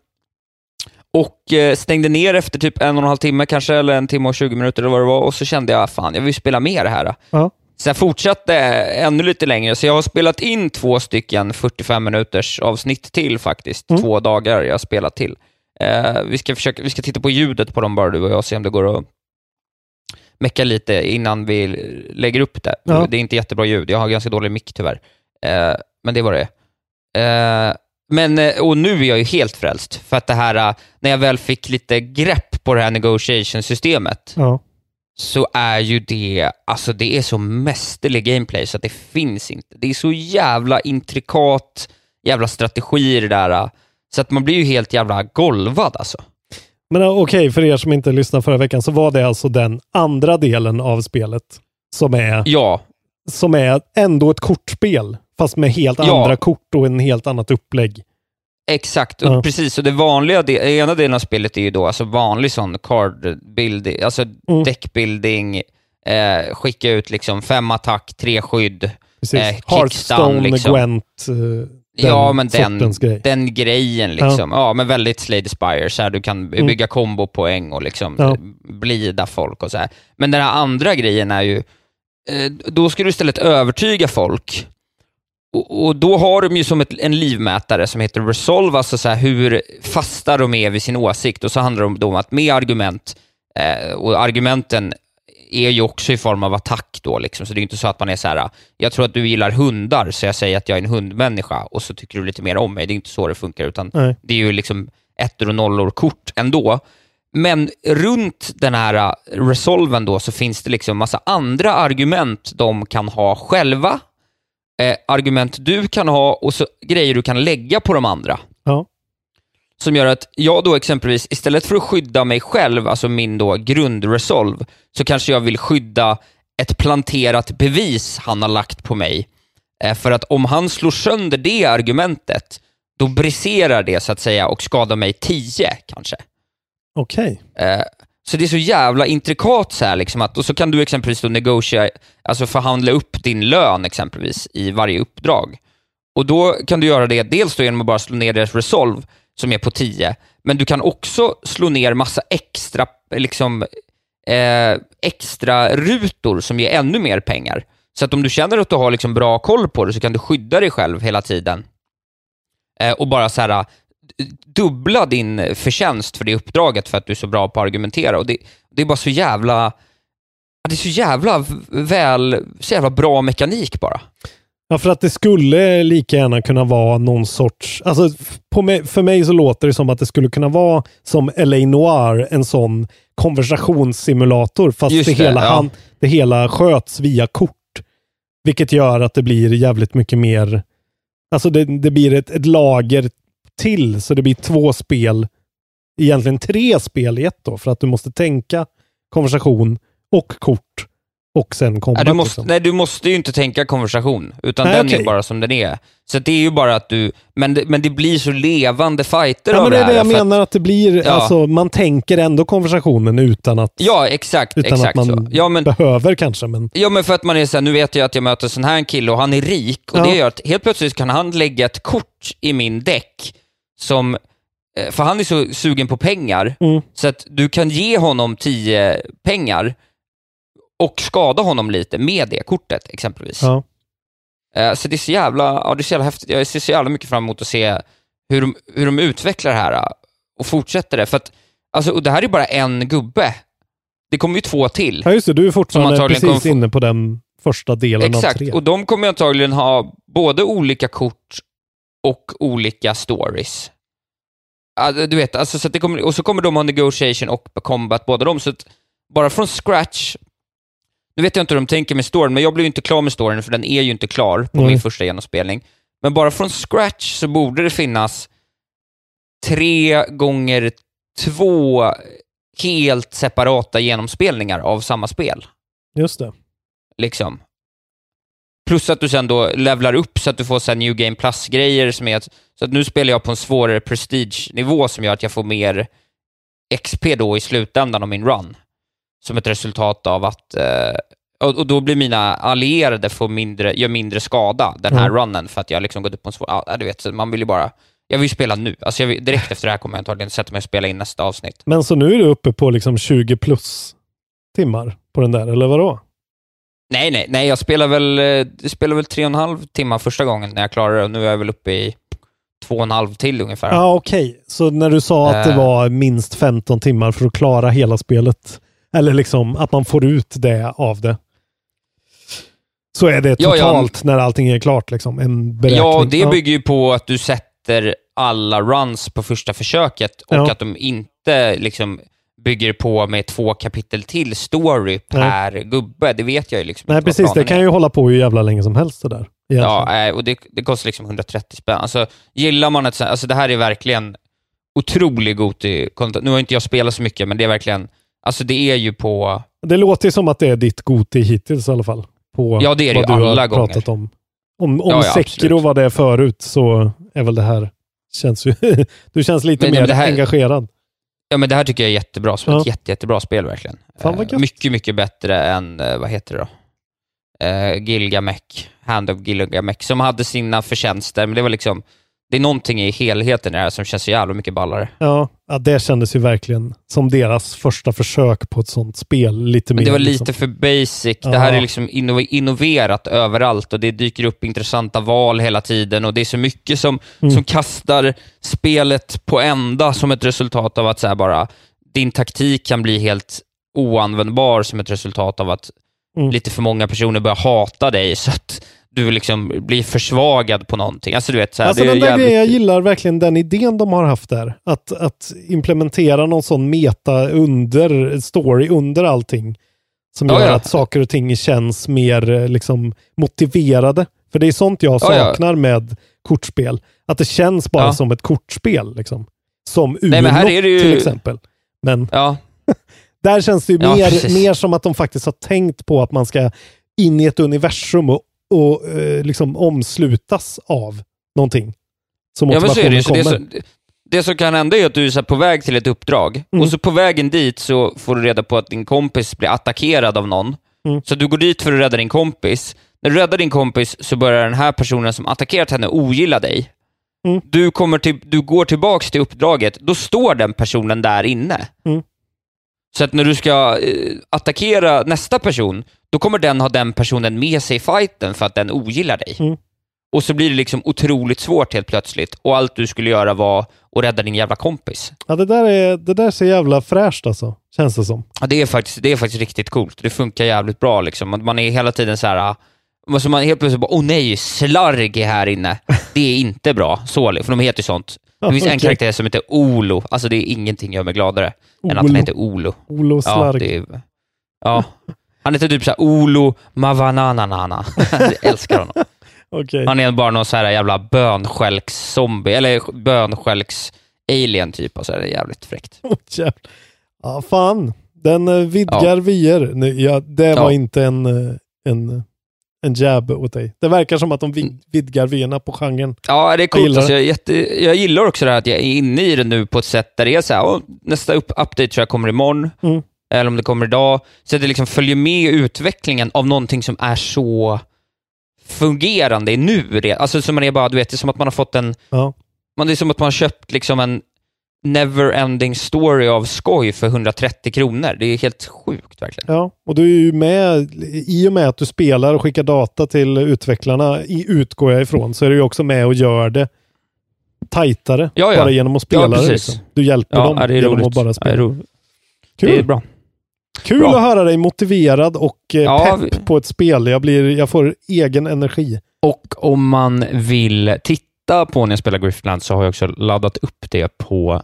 och eh, stängde ner efter typ en och en halv timme kanske, eller en timme och 20 minuter eller vad det var, och så kände jag, fan, jag vill spela mer här. Ja. Sen fortsatte ännu lite längre, så jag har spelat in två stycken 45 minuters avsnitt till faktiskt. Mm. Två dagar jag har spelat till. Eh, vi, ska försöka, vi ska titta på ljudet på dem bara du och jag, se om det går att mecka lite innan vi lägger upp det. Ja. Det är inte jättebra ljud, jag har ganska dålig mick tyvärr. Eh, men det var det eh, Men, eh, och nu är jag ju helt frälst, för att det här, eh, när jag väl fick lite grepp på det här negotiation-systemet, Ja. Så är ju det, alltså det är så mästerlig gameplay så att det finns inte. Det är så jävla intrikat, jävla strategi i det där, eh, så att man blir ju helt jävla golvad alltså. Men ja, okej, för er som inte lyssnade förra veckan så var det alltså den andra delen av spelet som är, Ja, som är ändå ett kortspel, fast med helt Ja. andra kort och en helt annat upplägg. Exakt, Ja. och precis. Och det vanliga, det, ena delen av spelet är ju då alltså vanlig sån card building, alltså Mm. deckbuilding, eh, skicka ut liksom fem attack, tre skydd, Precis. eh, kickstun liksom. Gwent, eh, ja, men den, grej. den grejen liksom. Ja. men väldigt Slay the Spire, så här, du kan Mm. bygga kombopoäng och liksom Ja. eh, blida folk och så här. Men den här andra grejen är ju, eh, då ska du istället övertyga folk. Och, och då har de ju som ett, en livmätare som heter Resolve, alltså så här hur fasta de är vid sin åsikt. Och så handlar det om, att med argument, eh, och argumenten är ju också i form av attack då, liksom. så det är inte så att man är så här, jag tror att du gillar hundar, så jag säger att jag är en hundmänniska, och så tycker du lite mer om mig. Det är inte så det funkar, utan Nej. det är ju liksom ettor och nollor kort ändå. Men runt den här eh, resolven då så finns det liksom massa andra argument de kan ha själva, eh, argument du kan ha och så grejer du kan lägga på de andra. Ja. Som gör att jag då exempelvis, istället för att skydda mig själv, alltså min då grundresolve, så kanske jag vill skydda ett planterat bevis han har lagt på mig. Eh, för att om han slår sönder det argumentet, då briserar det så att säga och skadar mig 10 kanske. Okej. Eh, så det är så jävla intrikat så här, liksom att, och så kan du exempelvis då negotia, alltså förhandla upp din lön exempelvis i varje uppdrag. Och då kan du göra det dels då genom att bara slå ner deras resolve, som är på 10, men du kan också slå ner massa extra, liksom, eh, extra rutor som ger ännu mer pengar. Så att om du känner att du har liksom bra koll på det så kan du skydda dig själv hela tiden. Eh, och bara så här, dubbla din förtjänst för det uppdraget för att du är så bra på att argumentera. Och det, det är bara så jävla... Det är så jävla väl, så jävla bra mekanik bara. Ja, för att det skulle lika gärna kunna vara någon sorts... Alltså, mig, för mig så låter det som att det skulle kunna vara som LA Noir, en sån konversationssimulator, fast Just det, det, hela, ja. han, det hela sköts via kort. Vilket gör att det blir jävligt mycket mer... Alltså det, det blir ett, ett lager till, så det blir två spel, egentligen tre spel i ett då, för att du måste tänka konversation och kort och sen du, måste, liksom. nej, du måste ju inte tänka konversation, utan Nej, den är okej. ju bara som den är. Så det är ju bara att du... Men det, men det blir så levande fighter Ja, av men det är här. det jag för att- menar, att det blir, Ja. alltså man tänker ändå konversationen utan att, Ja, exakt. utan exakt att man. Ja, men, behöver kanske. Men, Ja, men för att man är såhär, nu vet jag att jag möter en sån här kille och han är rik och Ja. det gör att helt plötsligt kan han lägga ett kort i min däck som, eh, för han är så sugen på pengar, Mm. så att du kan ge honom 10 pengar och skada honom lite med det kortet exempelvis. ja. Eh, Så det är så jävla, ja, det är så jävla häftigt. Jag ser så jävla mycket fram emot att se hur de, hur de utvecklar det här eh, och fortsätter det. För att, alltså, och det här är bara en gubbe. Det kommer ju två till. ja, just det. Du är fortfarande precis inne på den första delen av Exakt, tre. och de kommer antagligen ha både olika kort och olika stories. Ja, Du vet, alltså, så att det kommer, och så kommer de ha negotiation och combat, båda de. Så att bara från scratch, nu vet jag inte hur de tänker med storyn, men jag blev ju inte klar med storyn, för den är ju inte klar på Nej. min första genomspelning. Men bara från scratch så borde det finnas tre gånger två helt separata genomspelningar av samma spel. Just det. Liksom. Plus att du sen då levlar upp så att du får så New Game Plus-grejer som är att, så att nu spelar jag på en svårare prestige-nivå som gör att jag får mer XP då i slutändan av min run. Som ett resultat av att, eh, och, och då blir mina allierade får mindre, gör mindre skada den här Mm. runnen för att jag liksom gått upp på en svår, ja du vet, så man vill ju bara, jag vill ju spela nu. Alltså vill, direkt efter det här kommer jag antagligen sätta mig och spela in nästa avsnitt. Men så nu är du uppe på liksom 20 plus timmar på den där, eller vadå? Nej, nej, nej, jag spelar väl, eh, jag spelar väl tre och en halv timmar första gången när jag klarade det och nu är jag väl uppe i två och en halv till ungefär. Ja, okej. Så när du sa att det Eh. var minst 15 timmar för att klara hela spelet, eller liksom att man får ut det av det, så är det Ja, ja. totalt när allting är klart, liksom, en beräkning. Ja, det bygger ju på att du sätter alla runs på första försöket och Ja. att de inte liksom bygger på med två kapitel till story per gubbe. Det vet jag ju liksom Nej, precis. Det kan är. ju hålla på hur jävla länge som helst det där. egentligen. Ja, eh, och det, det kostar liksom 130 spänn. Alltså, gillar man ett alltså det här är verkligen otrolig Goti-content. Nu har inte jag spelat så mycket, men det är verkligen, alltså det är ju på, Det låter ju som att det är ditt Goti hittills i alla fall. På Ja, det är det ju alla gånger. pratat om. Om, om Ja, ja, Sekiro var det förut så är väl det här, känns ju, du känns lite Men- mer men här- engagerad. Ja men det här tycker jag är jättebra, Ja. ett jätte, jättebra spel verkligen. Fan vad Eh, gött. mycket, mycket bättre än, eh, vad heter det då? Gilgamesh, Hand of Gilgamesh, som hade sina förtjänster, men det var liksom, det är någonting i helheten i det här som känns så jävla mycket ballare. Ja, ja, det kändes ju verkligen som deras första försök på ett sånt spel. Lite Men mer. det var liksom. lite för basic. Ja. Det här är liksom inno- innoverat överallt och det dyker upp intressanta val hela tiden och det är så mycket som, Mm. som kastar spelet på ända som ett resultat av att så bara, din taktik kan bli helt oanvändbar som ett resultat av att Mm. lite för många personer börjar hata dig så att du liksom blir försvagad på någonting. Alltså du vet, så här, Alltså den där jävligt- grejen, jag gillar verkligen den idén de har haft där. Att, att implementera någon sån meta under, story under allting. Som Ja, gör ja. att saker och ting känns mer eh, liksom, motiverade. För det är sånt jag Ja, ja. saknar med kortspel. Att det känns bara Ja. som ett kortspel. Liksom. Som Uno Nej, ju- till exempel. Men Ja, där känns det ju Ja, mer, precis. mer som att de faktiskt har tänkt på att man ska in i ett universum och, och eh, liksom omslutas av någonting. Så Ja, men så är det, så det, så, det som kan hända är att du är på väg till ett uppdrag Mm. och så på vägen dit så får du reda på att din kompis blir attackerad av någon. Mm. Så du går dit för att rädda din kompis. När du räddar din kompis så börjar den här personen som attackerat henne ogilla dig. Mm. Du, kommer till, du går tillbaks till uppdraget, då står den personen där inne. Mm. Så att när du ska eh, attackera nästa person, då kommer den ha den personen med sig i fighten för att den ogillar dig. Mm. Och så blir det liksom otroligt svårt helt plötsligt och allt du skulle göra var att rädda din jävla kompis. Ja, det, där är, det där ser jävla fräscht alltså, känns det som. Ja, det, är faktiskt, det är faktiskt riktigt coolt. Det funkar jävligt bra liksom. Man är hela tiden så här... ah, Alltså man helt plötsligt bara, åh nej, slarg är här inne. Det är inte bra. Så, för de heter ju sånt. Det finns en Okej. karaktär som heter Olo. Alltså det är ingenting gör mig gladare än att Olo. han heter Olo. Olo Ja, Slarg. det är, ja. Han heter typ såhär Olo Mavananana. Jag älskar honom. Okej. Han är bara någon så här jävla bönskälks-zombie, eller bönskälks-alien typ. Alltså, det är jävligt fräckt. Jävlar. ja, fan. Den eh, vidgar vyer. Nu, Ja, det var Ja. inte en, eh, en, en jab åt dig. Det verkar som att de vid, vidgar vyerna på genren. Ja, det är Jag coolt. gillar Alltså, det. jag, jätte, jag gillar också det här att jag är inne i det nu på ett sätt där det är så här, "Åh, nästa upp, update tror jag kommer imorgon, Mm. Eller om det kommer idag. Så att det liksom följer med utvecklingen av någonting som är så fungerande i nu. Alltså som man är bara, du vet, det är som att man har fått en, Ja. man, det är som att man har köpt liksom en never-ending story av skoj för 130 kronor. Det är helt sjukt verkligen. Ja, och du är ju med, i och med att du spelar och skickar data till utvecklarna, i, utgår jag ifrån, så är du ju också med och gör det tajtare. Ja, ja. Bara genom att spela Ja, det. Liksom. Du hjälper Ja, dem ja, genom roligt. att bara Ja, spela. det är roligt. Kul. Det är bra. Kul Bra. att höra dig motiverad och eh, Ja, pepp på ett spel. Jag, blir, jag får egen energi. Och om man vill titta på när jag spelar Griftland så har jag också laddat upp det på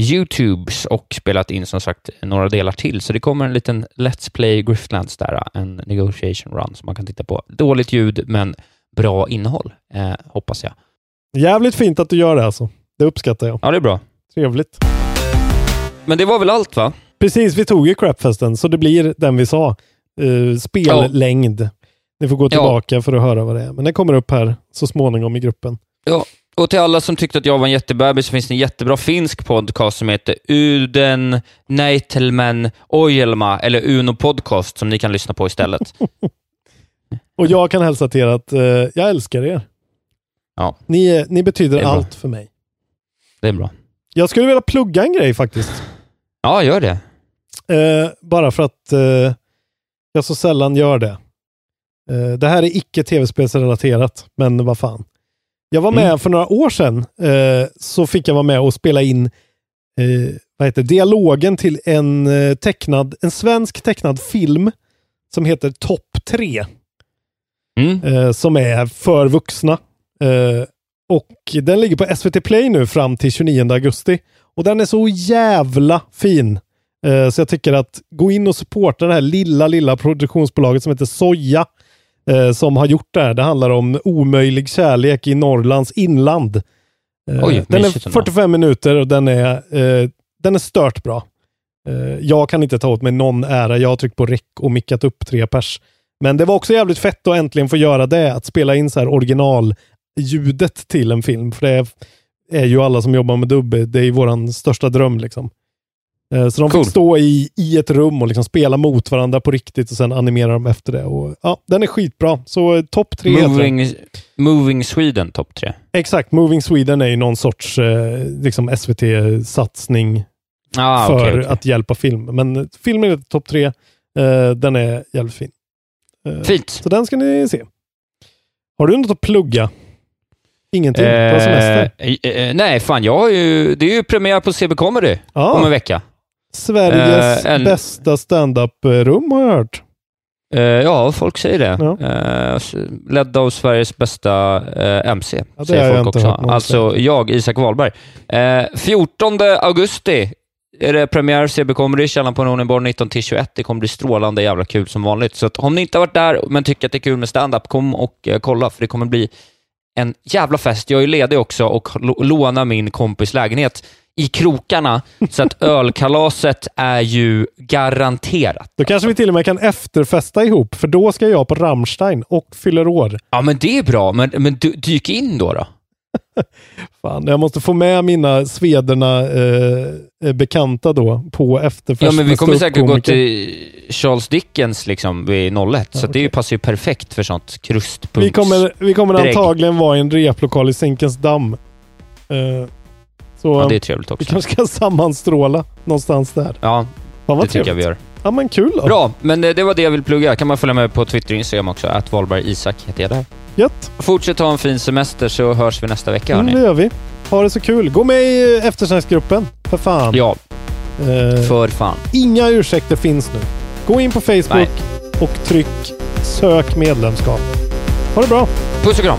YouTubes och spelat in som sagt några delar till. Så det kommer en liten Let's Play Griftlands där, en negotiation run som man kan titta på. Dåligt ljud, men bra innehåll, eh, hoppas jag. Jävligt fint att du gör det alltså. Det uppskattar jag. Ja, det är bra. Trevligt. Men det var väl allt va? Precis, vi tog ju crapfesten, så det blir den vi sa. Uh, spellängd. Ni får gå tillbaka för att höra vad det är. Men det kommer upp här så småningom i gruppen. Ja, och till alla som tyckte att jag var en jättebebis så finns det en jättebra finsk podcast som heter Uden Neitelmen Ojelma, eller Uno Podcast, som ni kan lyssna på istället. Och jag kan hälsa till er att eh, jag älskar er. Ja. Ni, ni betyder allt för mig. Det är bra. Jag skulle vilja plugga en grej faktiskt. Ja, gör det. Eh, bara för att eh, jag så sällan gör det. Eh, det här är icke tv-spelsrelaterat, men vad fan. Jag var med Mm. för några år sedan, eh, så fick jag vara med och spela in eh, vad heter, dialogen till en, eh, tecknad, en svensk tecknad film som heter Topp 3. Mm. Som är för vuxna. Och den ligger på SVT Play nu fram till 29 augusti. Och den är så jävla fin. Eh, så jag tycker att gå in och supporta det här lilla, lilla produktionsbolaget som heter Soja. Eh, som har gjort det här. Det handlar om omöjlig kärlek i Norrlands inland. Eh, Oj, den är mysigt ändå. 45 minuter och den är, den är stört bra. Jag kan inte ta åt mig någon ära. Jag har tryckt på rec och mickat upp tre pers. Men det var också jävligt fett att äntligen få göra det. Att spela in så här originalljudet till en film. För det är, är ju alla som jobbar med dubb, det är ju våran största dröm. liksom. Eh, Så de Cool. fick stå i, i ett rum och liksom spela mot varandra på riktigt och sen animera dem efter det. Och, ja, den är skitbra. Så eh, topp tre. Moving, Moving Sweden topp tre. Exakt, Moving Sweden är ju någon sorts eh, liksom SVT-satsning Ah, för okej, okej. att hjälpa film. Men filmen är topp tre. Eh, den är jävligt fin. Eh, Fint. Så den ska ni se. Har du något att plugga? Ingenting? på semester? Eh, eh, nej, fan jag har ju... Det är ju premiär på CB Comedy Ja. om en vecka. Sveriges Eh, en- bästa standup-rum har jag hört. Eh, ja, folk säger det. Ja. Eh, ledda av Sveriges bästa eh, MC, Ja, säger folk också. Alltså jag, Isak Wahlberg. Eh, 14 augusti är det premiär CB Comedy, Källan på Nonneborg 19-21. Det kommer bli strålande jävla kul som vanligt. Så om ni inte har varit där men tycker att det är kul med stand-up, kom och eh, kolla för det kommer bli en jävla fest. Jag är ledig också och lånar min kompis lägenhet i krokarna, så att ölkalaset är ju garanterat. Då kanske vi till och med kan efterfesta ihop, för då ska jag på Rammstein och fyller år. Ja, men det är bra, men, men dy- dyk in då. då. Fan, jag måste få med mina svederna eh, bekanta då på efterfest. Ja, men vi kommer säkert gå till Charles Dickens liksom vid 01, så det passar ju perfekt för sånt krustpunks... Vi kommer, vi kommer antagligen vara i en replokal i Zinkensdamm. Eh, så Ja, det är trevligt vi också. kanske ska sammanstråla någonstans där. Ja, Fan, det tycker jag trevligt. vi gör. Ja, men kul då. Bra, men eh, det var det jag vill plugga. kan man följa med på Twitter och Instagram också. Att Wahlberg Isak heter jag där. Gött. Fortsätt ha en fin semester så hörs vi nästa vecka. Mm, hörni. det gör vi. Ha det så kul. Gå med i eh, eftersnacksgruppen. För fan. Ja, Eh, för fan. Inga ursäkter finns nu. Gå in på Facebook Nej. och tryck sök medlemskap. Ha det bra. Puss och kram.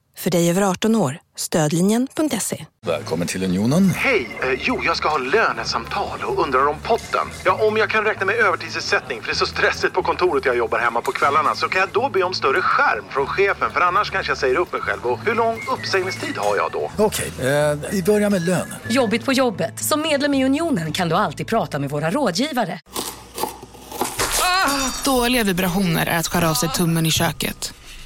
för dig över 18 år. Stödlinjen.se. Välkommen till Unionen. Hej! Eh, jo, jag ska ha lönesamtal och undrar om potten. Ja, om jag kan räkna med övertidsersättning för det är så stressigt på kontoret jag jobbar hemma på kvällarna så kan jag då be om större skärm från chefen för annars kanske jag säger upp mig själv. Och hur lång uppsägningstid har jag då? Okej, eh, vi börjar med lön. Jobbigt på jobbet. Som medlem i Unionen kan du alltid prata med våra rådgivare. Dåliga vibrationer är att skära av sig tummen i köket.